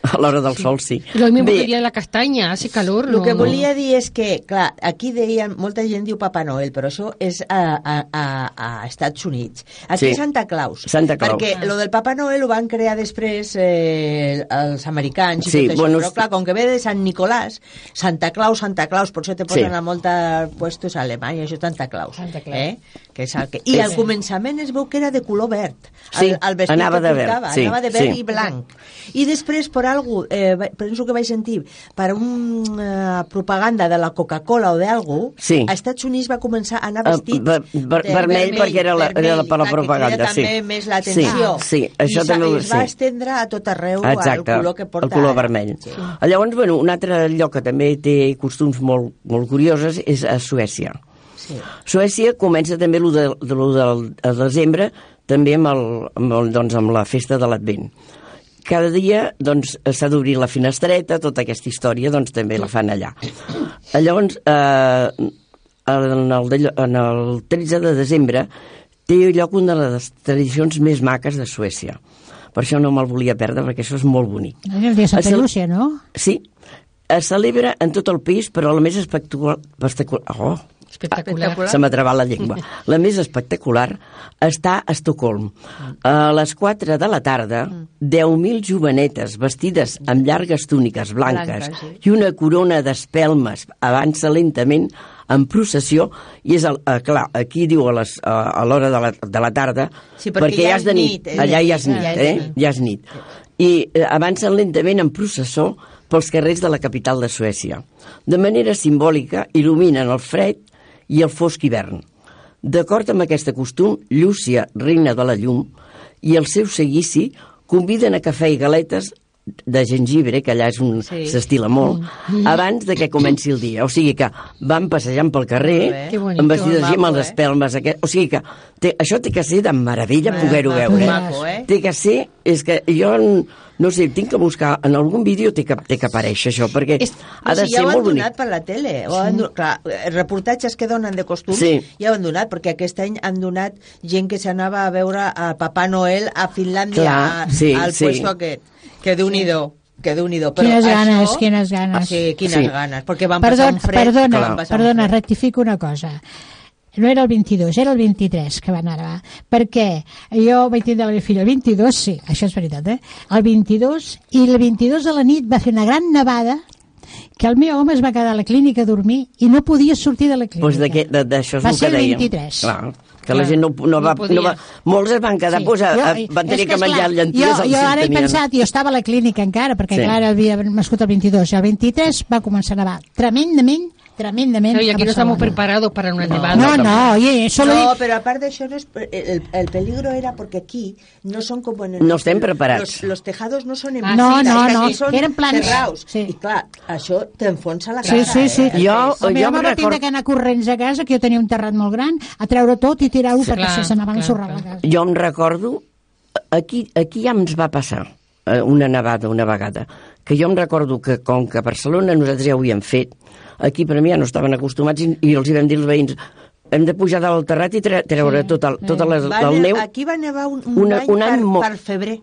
[laughs] A l'hora del sol, sí. Y lo mismo Bé, que el día de la castaña, hace calor. El no, que no. volia dir és que, clar, aquí deien, molta gent diu Papa Noel, però això és a, a, a, a Estats Units. Aquí Sí. Santa Claus. Santa Claus. Perquè lo del Papa Noel ho van crear després eh, els americans i Sí, tot això. bueno, però, clar, com que ve de Sant Nicolàs, Santa Claus, Santa Claus, per això te posen Sí. a molta puestos a Alemanya, això és Santa Claus. Santa Claus. Eh? Que és el que... I al començament es veu que era de color verd. Sí, el, el vestit anava que de verd, sí, anava de verd sí. i blanc. I després, per algú, eh, penso que vaig sentir, per una propaganda de la Coca-Cola o d'algú, Sí. a Estats Units va començar a anar Eh, vestit ver- ver- de vermell perquè era la- era la- per la propaganda, que sí. també més l'atenció. Sí, sí, això I, també ho- es va sí. estendre a tot arreu Exacte, el color que porta el color vermell. Sí. Llavors, bueno, un altre lloc que també té costums molt, molt curiosos és a Suècia. Sí. Suècia comença també lo de, de, del el desembre també amb, el, amb, el, doncs, amb la festa de l'Advent. Cada dia doncs, s'ha d'obrir la finestreta, tota aquesta història doncs, també la fan allà. Llavors, eh, en, el, de- en el 13 de desembre té lloc una de les tradicions més maques de Suècia. Per això no me'l volia perdre, perquè això és molt bonic. És el dia de Santa cel- Llúcia, no? Sí, es celebra en tot el país, però la més espectacular oh, Espectacular. se m'ha trebat la llengua. [laughs] La més espectacular està a Estocolm. A les 4 de la tarda, 10.000 jovenetes vestides amb llargues túniques blanques Blanques, sí. i una corona d'espelmes avança lentament en processió i és el, eh, clar, aquí diu a les- a l'hora de, la, de la tarda Sí, perquè ja ja és de nit, nit, és allà de ja és nit, ja és eh? nit. ja és nit. I eh, avancen lentament en processó pels carrers de la capital de Suècia. De manera simbòlica il·luminen el fred i el fosc hivern. D'acord amb aquest costum, Llúcia, reina de la llum, i el seu seguici conviden a cafè i galetes de gengibre, que allà és un Sí. s'estila molt, abans de que comenci el dia. O sigui que van passejant pel carrer bonito, amb vestides així amb els eh? espelmes. Aquest, o sigui que té, això té que ser de meravella poder-ho veure. maco, eh? Té que ser... És que jo, no sé, tinc que buscar... En algun vídeo té que, té que aparèixer això, perquè És- ha de ja ser ho han molt bonic. donat per la tele. Ho han, clar, els reportatges que donen de costum Sí. ja ho han donat, perquè aquest any han donat gent que s'anava a veure a Papà Noel a Finlàndia, Clar, a- sí, al sí. puesto aquest. Que déu-n'hi-do, que déu nhi Quines ganes, quines ganes. Ah, sí, quines Sí. ganes, perquè van passar Perdona, un fred. perdona, passar un perdona, fred. rectifico una cosa. No era el 22, era el 23 que van anar. Perquè jo vaig tindre la meva filla el 22, sí, això és veritat, eh? El 22, i el 22 de la nit va fer una gran nevada que el meu home es va quedar a la clínica a dormir i no podia sortir de la clínica. Doncs d'aquest- de- d'això és Va el ser que el dèiem. 23. Clar, que la gent no, no, va, no no va... Molts es van quedar, sí. pues, a, a, Jo- van tenir que, és menjar clar, llenties jo, jo ara he pensat, jo estava a la clínica encara, perquè Sí. sí. clar, havia nascut el 22, i el 23 va començar a nevar tremendament, tremendament. Claro, y aquí no estamos preparados para una nevada. No, no, oye, solo no, di- pero aparte de eso, no es- el, el peligro era porque aquí no son como en el No estem preparats. Los, los tejados no son en Ah, no, no, no, són eren plans. cerraus. Sí. I clar, això t'enfonsa la Sí, cara. sí, sí. Eh? Jo- jo home me'n va record- que anar corrents a casa, que jo tenia un terrat molt gran, a treure tot i tirar-ho Sí, perquè clar, se n'anava ensorrar la casa. Jo em recordo, aquí, aquí ja ens va passar eh, una nevada una vegada, que jo em recordo que com que a Barcelona nosaltres ja ho havíem fet, aquí per mi ja no estaven acostumats i, i els hi vam dir als veïns hem de pujar dalt al terrat i tre treure sí, tota, tota la, Va el ne- neu. Aquí va nevar un, un, Una- any, un any per, per febrer.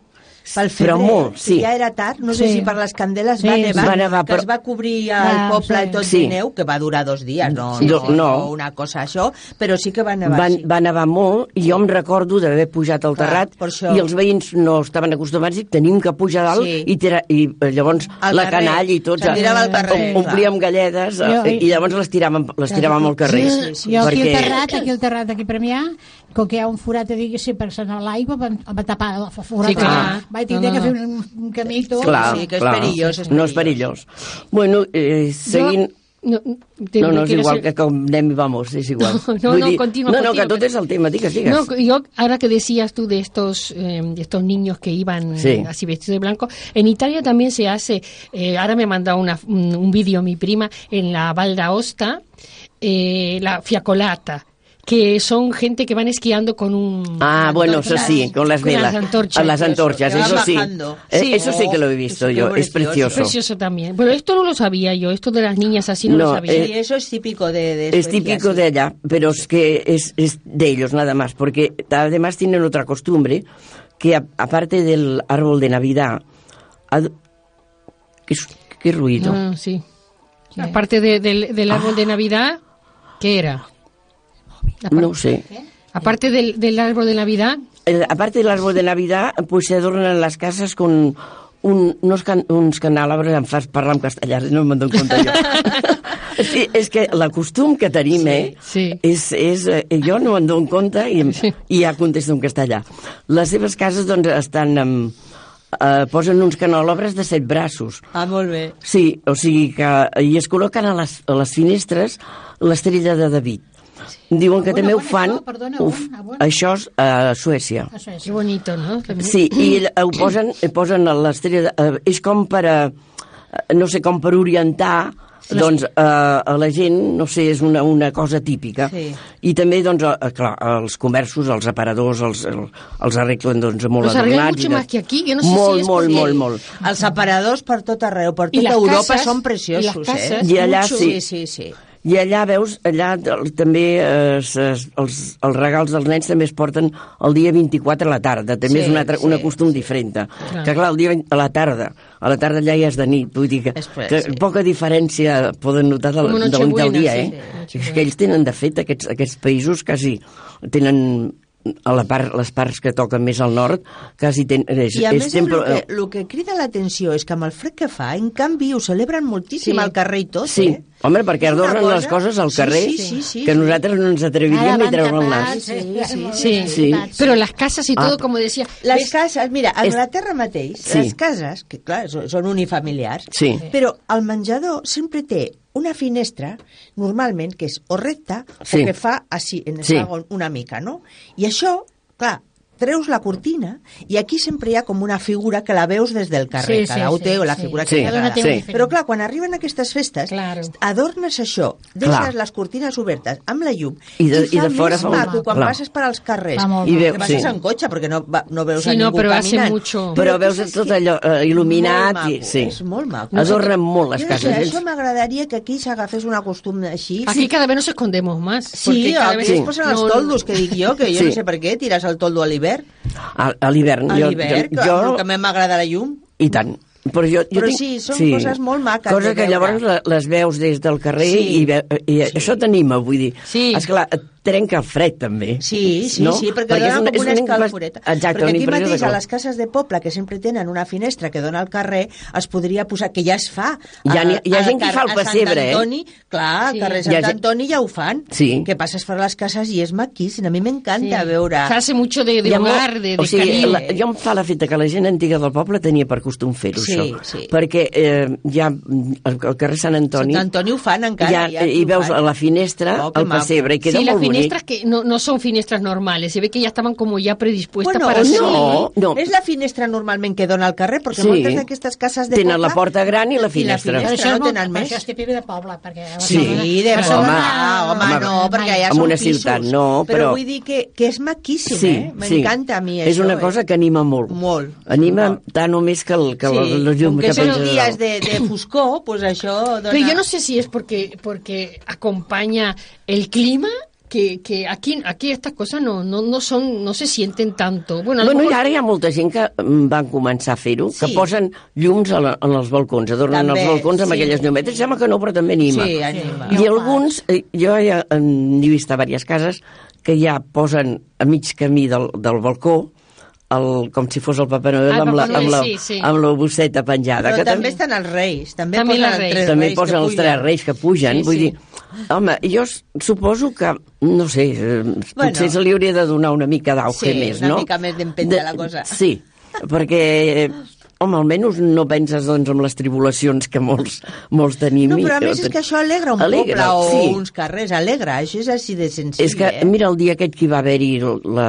Pel Però febrer, molt, que sí. ja era tard, no sé Sí. si per les candeles Sí, va nevar, Va nevar, que però- es va cobrir el Ah, poble sí. tot Sí. de neu, que va durar dos dies, no, Sí. no, No. no una cosa això, però sí que va nevar, Van, sí. va nevar molt i jo em recordo d'haver pujat al Clar, terrat això. i els veïns no estaven acostumats i tenim que pujar dalt Sí. i, tira, i eh, llavors Al la carrer. canalla i tots al carrer, om- omplíem galledes eh, Jo- i llavors les tiràvem, les tiràvem al carrer Sí, sí, sí. Jo aquí perquè al terrat, aquí al terrat, aquí a Premià, com que hi ha un forat, diguéssim, per anar a l'aigua, van, va tapar el forat. Sí, clar. Vaig tindre No, no, que no. fer un, un camí i tot. clar, sí, que és clar, perillós, és no és perillós bueno, eh, seguint No, te- no, no, és igual ser- que com anem i vamos, és igual. [laughs] No, Vull no, dir, continua, No, no, continua. que tot és el tema, digues, digues. No, yo, ahora que decías tú de estos, eh, de estos niños que iban Sí. así vestidos de blanco, en Italia también se hace, eh, ahora me ha mandado una- un, un vídeo mi prima en la Val d'Aosta, eh, la fiacolata, que son gente que van esquiando con un... Ah, bueno, eso sí, con las velas. las antorchas. A las antorchas, eso sí. Eh, Sí. Eso sí que lo he visto yo, es precioso. precioso. Precioso también. Bueno, esto no lo sabía yo, esto de las niñas así no, No, lo sabía. eh, Sí, eso es típico de, de Es típico de allá, pero es que es, es de ellos nada más, porque además tienen otra costumbre, que a- aparte del árbol de Navidad, ad- ¿qué, es- qué ruido? Ah, sí. Aparte de- del, del árbol de Navidad, ¿qué era? No sé. Aparte del, del árbol de Navidad, Eh, aparte del árbol de Navidad, pues se adornan las casas con un, unos, can, uns canàlabres, em fas parlar en castellà, no me'n dono compte jo. [laughs] sí, és que la costum que tenim, eh, sí. és, és, eh, jo no me'n dono compte i, em- i ja contesto en castellà. Les seves cases, doncs, estan amb, eh, posen uns canòlabres de set braços. Ah, molt bé. Sí, o sigui que... I es col·loquen a les, a les finestres l'estrella de David. Diuen que On, també ho fan... això? Perdona, on? A això és a Suècia. Això és. qué bonito, ¿no? También. Sí, i ho posen, eh, posen a l'estrella... eh, És com per a... eh, No sé, com per orientar doncs, eh, a la gent, no sé, és una, una cosa típica. Sí. I també, doncs, eh, clar, els comerços, els aparadors, els, els arreglen doncs, molt Los arreglan adornats. i mucho de- más que aquí, yo no sé si molt, es molt, porque- molt, molt. Els aparadors per tot arreu, per I tota Europa cases, són i preciosos, les cases, eh? I allà Mucho. sí. Sí, sí, sí. I allà veus, allà també eh, es, els, els regals dels nens també es porten el dia 24 a la tarda. També Sí, és un altre, sí, una costum diferent. Clar. Que clar, el dia 20 a la tarda, a la tarda allà ja és de nit. Vull dir que, Després, que sí. poca diferència poden notar del, del Nochebuena, dia, sí, eh? sí, És Nochebuena. que ells tenen, de fet, aquests, aquests països quasi tenen a la part, les parts que toquen més al nord, quasi ten, és, I a és més, el que, el que crida l'atenció és que amb el fred que fa, en canvi, ho celebren moltíssim Sí. al carrer i tot, Sí, eh? Home, perquè És adornen cosa- les coses al Sí, carrer sí, sí, sí, que sí. nosaltres no ens atreviríem a treure el nas. tapats, Sí, sí, Sí. Sí. Pero las casas y Ah. todo, como decía, Les ¿ves? cases, mira, a És- Anglaterra mateix, Sí. les cases, que clar, són, són unifamiliars, Sí. però el menjador sempre té una finestra, normalment, que és o recta Sí. o que fa així, en el Sí. segon, una mica, no? I això, clar, treus la cortina i aquí sempre hi ha com una figura que la veus des del carrer, Sí, sí, cada un sí, té la sí. figura Sí, que li Cada una agrada. té Sí. Però clar, quan arriben aquestes festes, Claro. adornes això, deixes Clar. les cortines obertes amb la llum I de- fa i de fora més fa un- maco quan Clar. passes per als carrers. I maco. veu- que passes sí. en cotxe perquè no, va, no veus Sí, a no, ningú però hace caminant. mucho. Però veus tot que allò eh, il·luminat molt i... maco, Sí. És molt maco. Adornen molt les cases. No això m'agradaria que aquí s'agafés una costum així. Aquí cada vez nos escondemos más. Sí, porque cada aquí vez es Sí. posen els no- toldos, que dic jo, que jo Sí. no sé per què tires el toldo a l'hivern. A, a l'hivern. A jo- l'hivern, que, jo, a mi m'agrada la llum. I tant. Però, jo, jo Però tinc, sí, són coses molt maques Coses que veure. llavors la- les veus des del carrer Sí. i, ve, i això t'anima, vull dir. Sí. Esclar, et trenca el fred, també. Sí, sí, no? sí, perquè, és dona una- com una escalforeta. Exacte, perquè aquí mateix, de a que- les cases de poble, que sempre tenen una finestra que dona al carrer, es podria posar, que ja es fa. Hi ha- a- hi ha a gent que fa el a Sant pessebre, eh? Antoni, Clar, al Sí. carrer Hi ha Sant gent- Antoni ja ho fan. Sí. Que passes per les cases i és maquíssim. A mi m'encanta Sí. veure... Se hace mucho de, de Hi hogar, de, de o sigui, cariño. la, jo em fa l'efecte que la gent antiga del poble tenia per costum fer-ho, Sí, això. sí. Perquè eh, ja al, al carrer Sant Antoni... Sant Antoni ho fan encara. ja, ja I veus fan. a la finestra Oh, el pessebre i queda sí, molt bonic. Finestras que no, no son finestras normales, se ve que ya estaban como ya predispuestas Bueno, para o ser- no, no. És la finestra normalment que dona al carrer, perquè Sí. moltes d'aquestes cases de Tenen poble... la porta gran i la finestra. Però finestra això, és no molt, tenen però més. això és típic de poble, perquè... Sí. Sí, de Barcelona- Barcelona, home, home, no, perquè ja són una pisos. ciutat no, Però però- vull dir que, que és maquíssim, Sí, eh? M'encanta a mi És això, una eh? cosa que anima molt. Molt. Anima Molt. tant o més que, el, que Sí, la, la llum com que que són penja de dies de, de foscor, [laughs] pues això dona... Pero yo no sé si es porque, porque acompaña el clima, que, que aquí, aquí estas cosas no, no, no son, no se sienten tanto. Bueno, Bueno, i ara hi ha molta gent que mm, van començar a fer-ho, que Sí. posen llums a la, en els balcons, adornen També, els balcons amb sí. aquelles llumetes. Sembla que no, però també anima. Sí, anima. I alguns, eh, jo ja n'he vist a diverses cases, que ja posen a mig camí del, del balcó el, com si fos el Papa Noel Ah, el amb, la, amb, la, sí, sí. amb la bosseta penjada. Però que també estan els reis, també, També posen reis. tres també reis posen que els pugen. tres reis que pugen. Sí, vull sí. dir, home, jo suposo que, no sé, eh, Bueno. potser se li hauria de donar una mica d'auge Sí, més, una no? mica més d'empenta la cosa. Sí, perquè, home, almenys no penses doncs, en les tribulacions que molts, molts tenim. No, però a més és que això alegra un Alegra, poble o sí. uns carrers, alegra, això és així de senzill, És que, eh? mira, el dia aquest que hi va haver-hi la,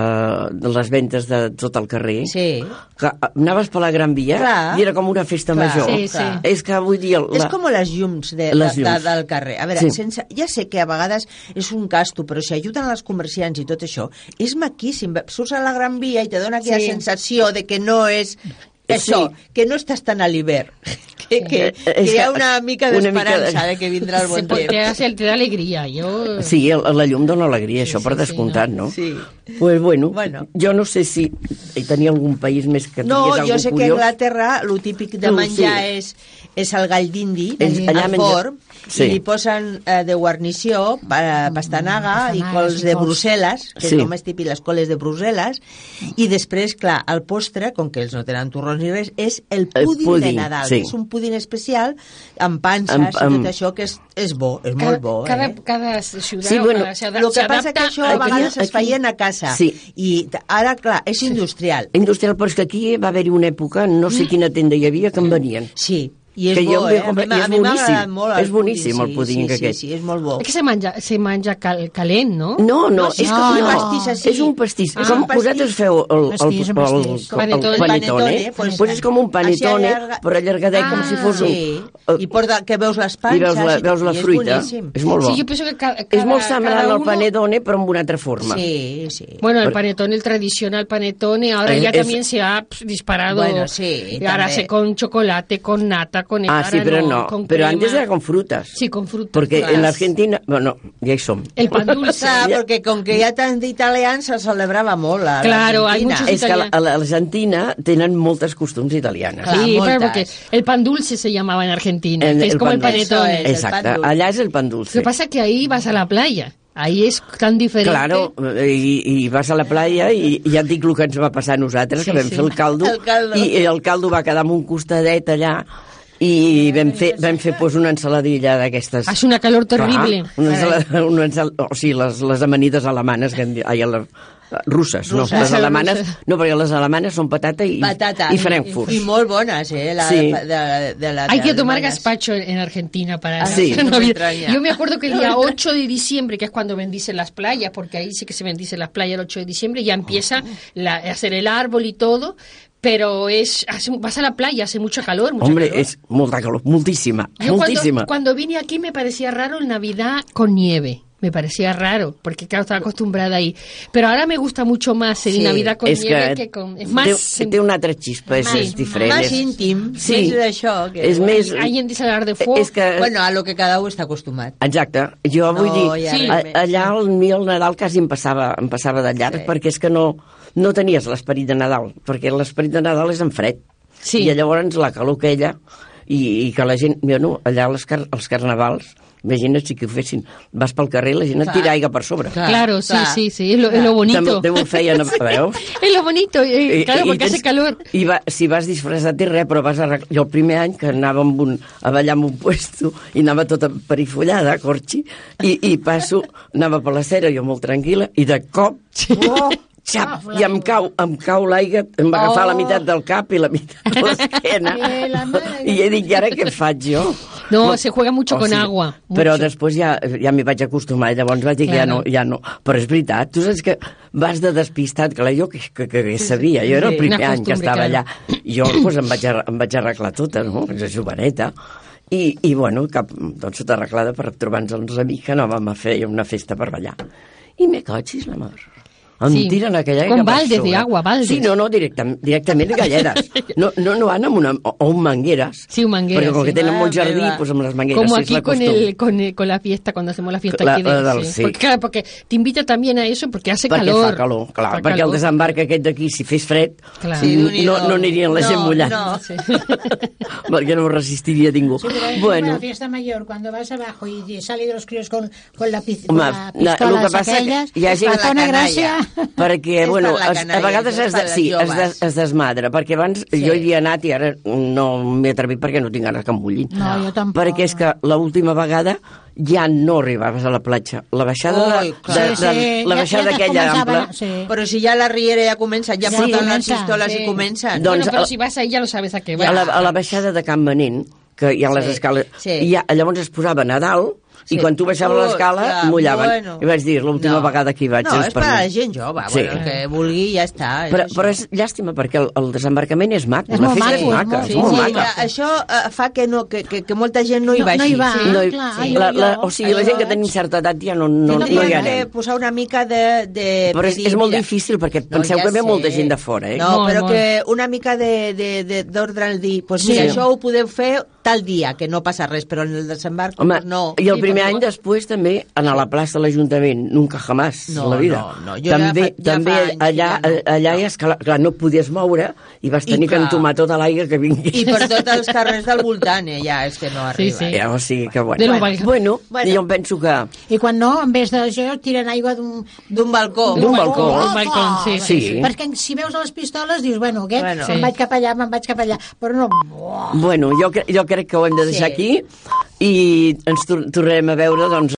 les ventes de tot el carrer, Sí. que anaves per la Gran Via Clar. i era com una festa Clar, major. Sí, sí. És que vull dir... La... És com les llums, de, Les de, de, llums. del carrer. A veure, Sí. sí. sense, ja sé que a vegades és un gasto, però si ajuden els comerciants i tot això, és maquíssim. Surts a la Gran Via i te dona aquella Sí. sensació de que no és això, Sí. que no estàs tan a l'hivern. [laughs] Que, que, Eh, que hi ha una mica d'esperança de- de... que vindrà el bon te, temps. te da alegría. Yo, Sí, el, la llum dona alegria, això, per sí, descomptat, no? Sí. Pues bueno, Bueno. jo no sé si hi tenia algun país més que No, jo sé que a curiós. Anglaterra el típic de menjar sí. és, és el gall d'indi, el allà menja- forn, Sí. i li posen eh, de guarnició pa, pastanaga i Pastanagues cols i de. Brussel·les, que Sí. és el més típic, les coles de Brussel·les, i després, clar, el postre, com que ells no tenen torrons ni res, és el El púding, púding, de Nadal, sí. que és un púding especial amb panses Amb- i amb- tot això, que és, és bo, és cada, molt bo. cada, eh? cada ciudad Sí, bueno, El que passa que això a aquí- vegades es aquí- feien a casa, Sí. i ara, clar, és industrial. Industrial, però és que aquí va haver-hi una època, no sé quina tenda hi havia, que en venien. Sí, i és Que jo bo, em eh? vaig A mi, és a mi m'ha boníssim. agradat molt el És boníssim el sí, puding sí, aquest. Sí, sí, és molt bo. Es que se manja, se manja cal, calent, ¿no? No, no, No, és és que com un no, pastís així. És un pastís. Ah, és com un pastís. vosaltres feu el, el, el, pastís. el, Panetone. panetone, pues, pues és com un panetone, allarga- però allargadet com si fos un... Sí, i porta, que veus les panses I veus la, veus la és fruita. boníssim. És molt bo. Sí, yo pienso que ca- cada, és molt semblant al panetone, però amb una altra forma. Sí, sí. Bueno, el panetone, el tradicional panetone, ahora Eh, ya es- también se ha disparado. Bueno, sí, ahora también. se con chocolate, con nata, conectar. Ah, sí, pero no. con Pero crema. antes era con frutas. Sí, con frutas. Porque claro. en la Argentina, bueno, ya som. El pan dulce. Clar, [laughs] perquè com que hi ha tant d'italians, se celebrava molt a Claro, l'Argentina. muchos És que a la- l'Argentina tenen moltes costums italianes. Clar, Sí, moltes. claro, porque el pan dulce se llamaba en Argentina, En que es el como pan el panetón. Es. el pan dulce. allà és el pan Lo dulce. que pasa es que ahí vas a la playa. Ahí es tan diferente. Claro, i, i vas a la playa i, i ja et dic el que ens va passar a nosaltres, Sí, que vam sí. fer el caldo, El caldo. i el caldo va quedar amb un costadet allà i vam fer, vam fer pues, una ensaladilla d'aquestes... Hace una calor terrible. Clar, una ensala, una ensal, o sigui, les, les amanides alemanes, que en, ai, les, russes, no, Russes. les alemanes, no, perquè les alemanes són patata i, Patata. i frankfurt. I molt bones, eh? La, Sí. de, de, de la Hay que tomar alemanes. gazpacho en Argentina para Ah, sí, no me. Yo me acuerdo que el día [laughs] 8 de diciembre, que es cuando bendicen las playas, porque ahí sí que se bendicen las playas el 8 de diciembre, ya empieza la- a hacer el árbol y todo, pero es hace- vas a la playa, hace mucha calor. Mucha Hombre, calor. és molta calor, moltíssima, Yo moltíssima. cuando, cuando vine aquí me parecía raro el Navidad con nieve. Me parecía raro, porque claro, estaba acostumbrada ahí. Pero ahora me gusta mucho más el Sí, Navidad con nieve que, que, con... Es más... té, té una altra xispa, és, és diferent. Más íntim, Sí. més d'això. Que... és més... Alguien dice hablar de fuego. És que... Bueno, a lo que cada un està acostumat. Exacte, jo No, vull dir, ja Sí. allà el, el Nadal quasi em passava, em passava de llarg, Sí. perquè és que no, no tenies l'esperit de Nadal, perquè l'esperit de Nadal és en fred. Sí. I llavors la calor aquella, i, i que la gent, bueno, allà als, car als carnavals, imagina't si que ho fessin, vas pel carrer i la gent et tira aigua per sobre. Clar. Claro, sí, sí, sí, es lo, lo bonito. També, també ho feien, [laughs] veus? Es lo bonito, eh, I- claro, i porque hace tens- calor. I va, si vas disfressat i res, però vas arreglar... Jo el primer any que anava amb un, a ballar amb un [laughs] puesto i anava tota perifollada, corxi, i, i passo, anava per la cera, jo molt tranquil·la, i de cop, oh, xap, i em cau, em cau l'aigua, em va agafar Oh. la meitat del cap i la meitat de l'esquena. [laughs] I he dit, i ara què faig jo? No, se juega mucho con agua, Però mucho. després ja, ja m'hi vaig acostumar i llavors vaig dir que ja no, ja no. Però és veritat, tu saps que vas de despistat, clar, jo que, que, que, que sabia, jo era el Sí, primer una any que estava allà. Jo pues, em, vaig, em vaig arreglar tota, no? És joveneta. I, i bueno, cap, doncs tota arreglada per trobar-nos els amics que anàvem a fer una festa per ballar. I me cotxis la mar. Em Sí. tiren aquella Con aigua per baldes de sobre. agua, baldes. Sí, no, no, directament, directament galleres. [laughs] No, no, no van amb una, o, o amb mangueres. Sí, un manguera, Perquè com sí. que tenen Ah, molt jardí, meva. pues amb les mangueres. Como aquí la con, el, con, el- con la fiesta, cuando hacemos la fiesta La- aquí de, la del sí. sí. Porque, claro, porque te invita también a eso porque hace perquè calor. fa calor, clar, Fa perquè el calor. desembarc aquest d'aquí, si fes fred, Clar. Sí, no, no anirien la gent No, mullant. no. Sí. [laughs] perquè no resistiria ningú. Sí, pero en bueno, la fiesta mayor, cuando vas abajo y, salen los críos con, con la, Home, con la pistola el que passa aquelles, que hi ha gent- fa una la gràcia. Perquè, És bueno, per la es, a vegades és es, de, sí, es, des, es desmadra, perquè abans Sí. jo hi havia anat i ara no m'he atrevit perquè no tinc ganes que em mullin. No, jo tampoc. Perquè és que l'última vegada ja no arribaves a la platja. La baixada, Oi, de, clar. de, Sí, de, sí, la ja- baixada ja aquella començaven, ampla, sí. Però si ja la riera ja comença, ja Sí, porten les pistoles sí. i comencen. Doncs bueno, pero el- si vas ahí ya lo sabes a qué a vas. la, a la baixada de Can Manent, que hi ha les Sí, escales, sí. i ja, llavors es posaven a dalt, Sí. i quan tu baixaves l'escala, clar, mullaven. bueno. I vaig dir, l'última No. vegada que hi vaig... No, és és per a la gent jove, Sí. bueno, el que vulgui ja està. és Però, però és llàstima, perquè el, el desembarcament és maco, És la molt festa maco, és és maca, molt- és Sí, molt sí, maca. mira, això eh, fa que, no, que, que, que molta gent no hi No- vagi. no hi va, sí. No, hi- clar, sí. la, la, o sigui, la gent que tenim certa edat ja no, no, no, no hi que anem. posar una mica de... de Però és, és molt difícil perquè penseu que ve molta gent de fora, eh? No, Molt, però molt. que una mica de- de- de- d'ordre al dir, pues mira, Sí. això ho podem fer tal dia, que no passa res, però en el desembarc Home, no. i el Sí, primer any no- després també, anar a la plaça de l'Ajuntament, nunca jamás, No, la vida. no, no, jo ja també fa- ja també fa que allà, ja no. allà ja és que, clar, no et podies moure i vas I tenir que clar. entomar tota l'aigua que vingués. I per tots els carrers del voltant, eh, ja, és que no Sí, arriba. sí. Ja, o sigui que, bueno. Bueno, valga. bueno, Bueno. jo em penso que... I quan no, en vez d'això, tiren aigua d'un... D'un balcó. D'un balcó. D'un balcó, sí, sí, sí. Perquè si veus les pistoles dius, bueno, aquest, Bueno. me'n Sí. vaig cap allà, me'n vaig cap allà, però no... Buah. Bueno, jo, jo crec que ho hem de deixar Sí. aquí i ens tor tornarem a veure doncs,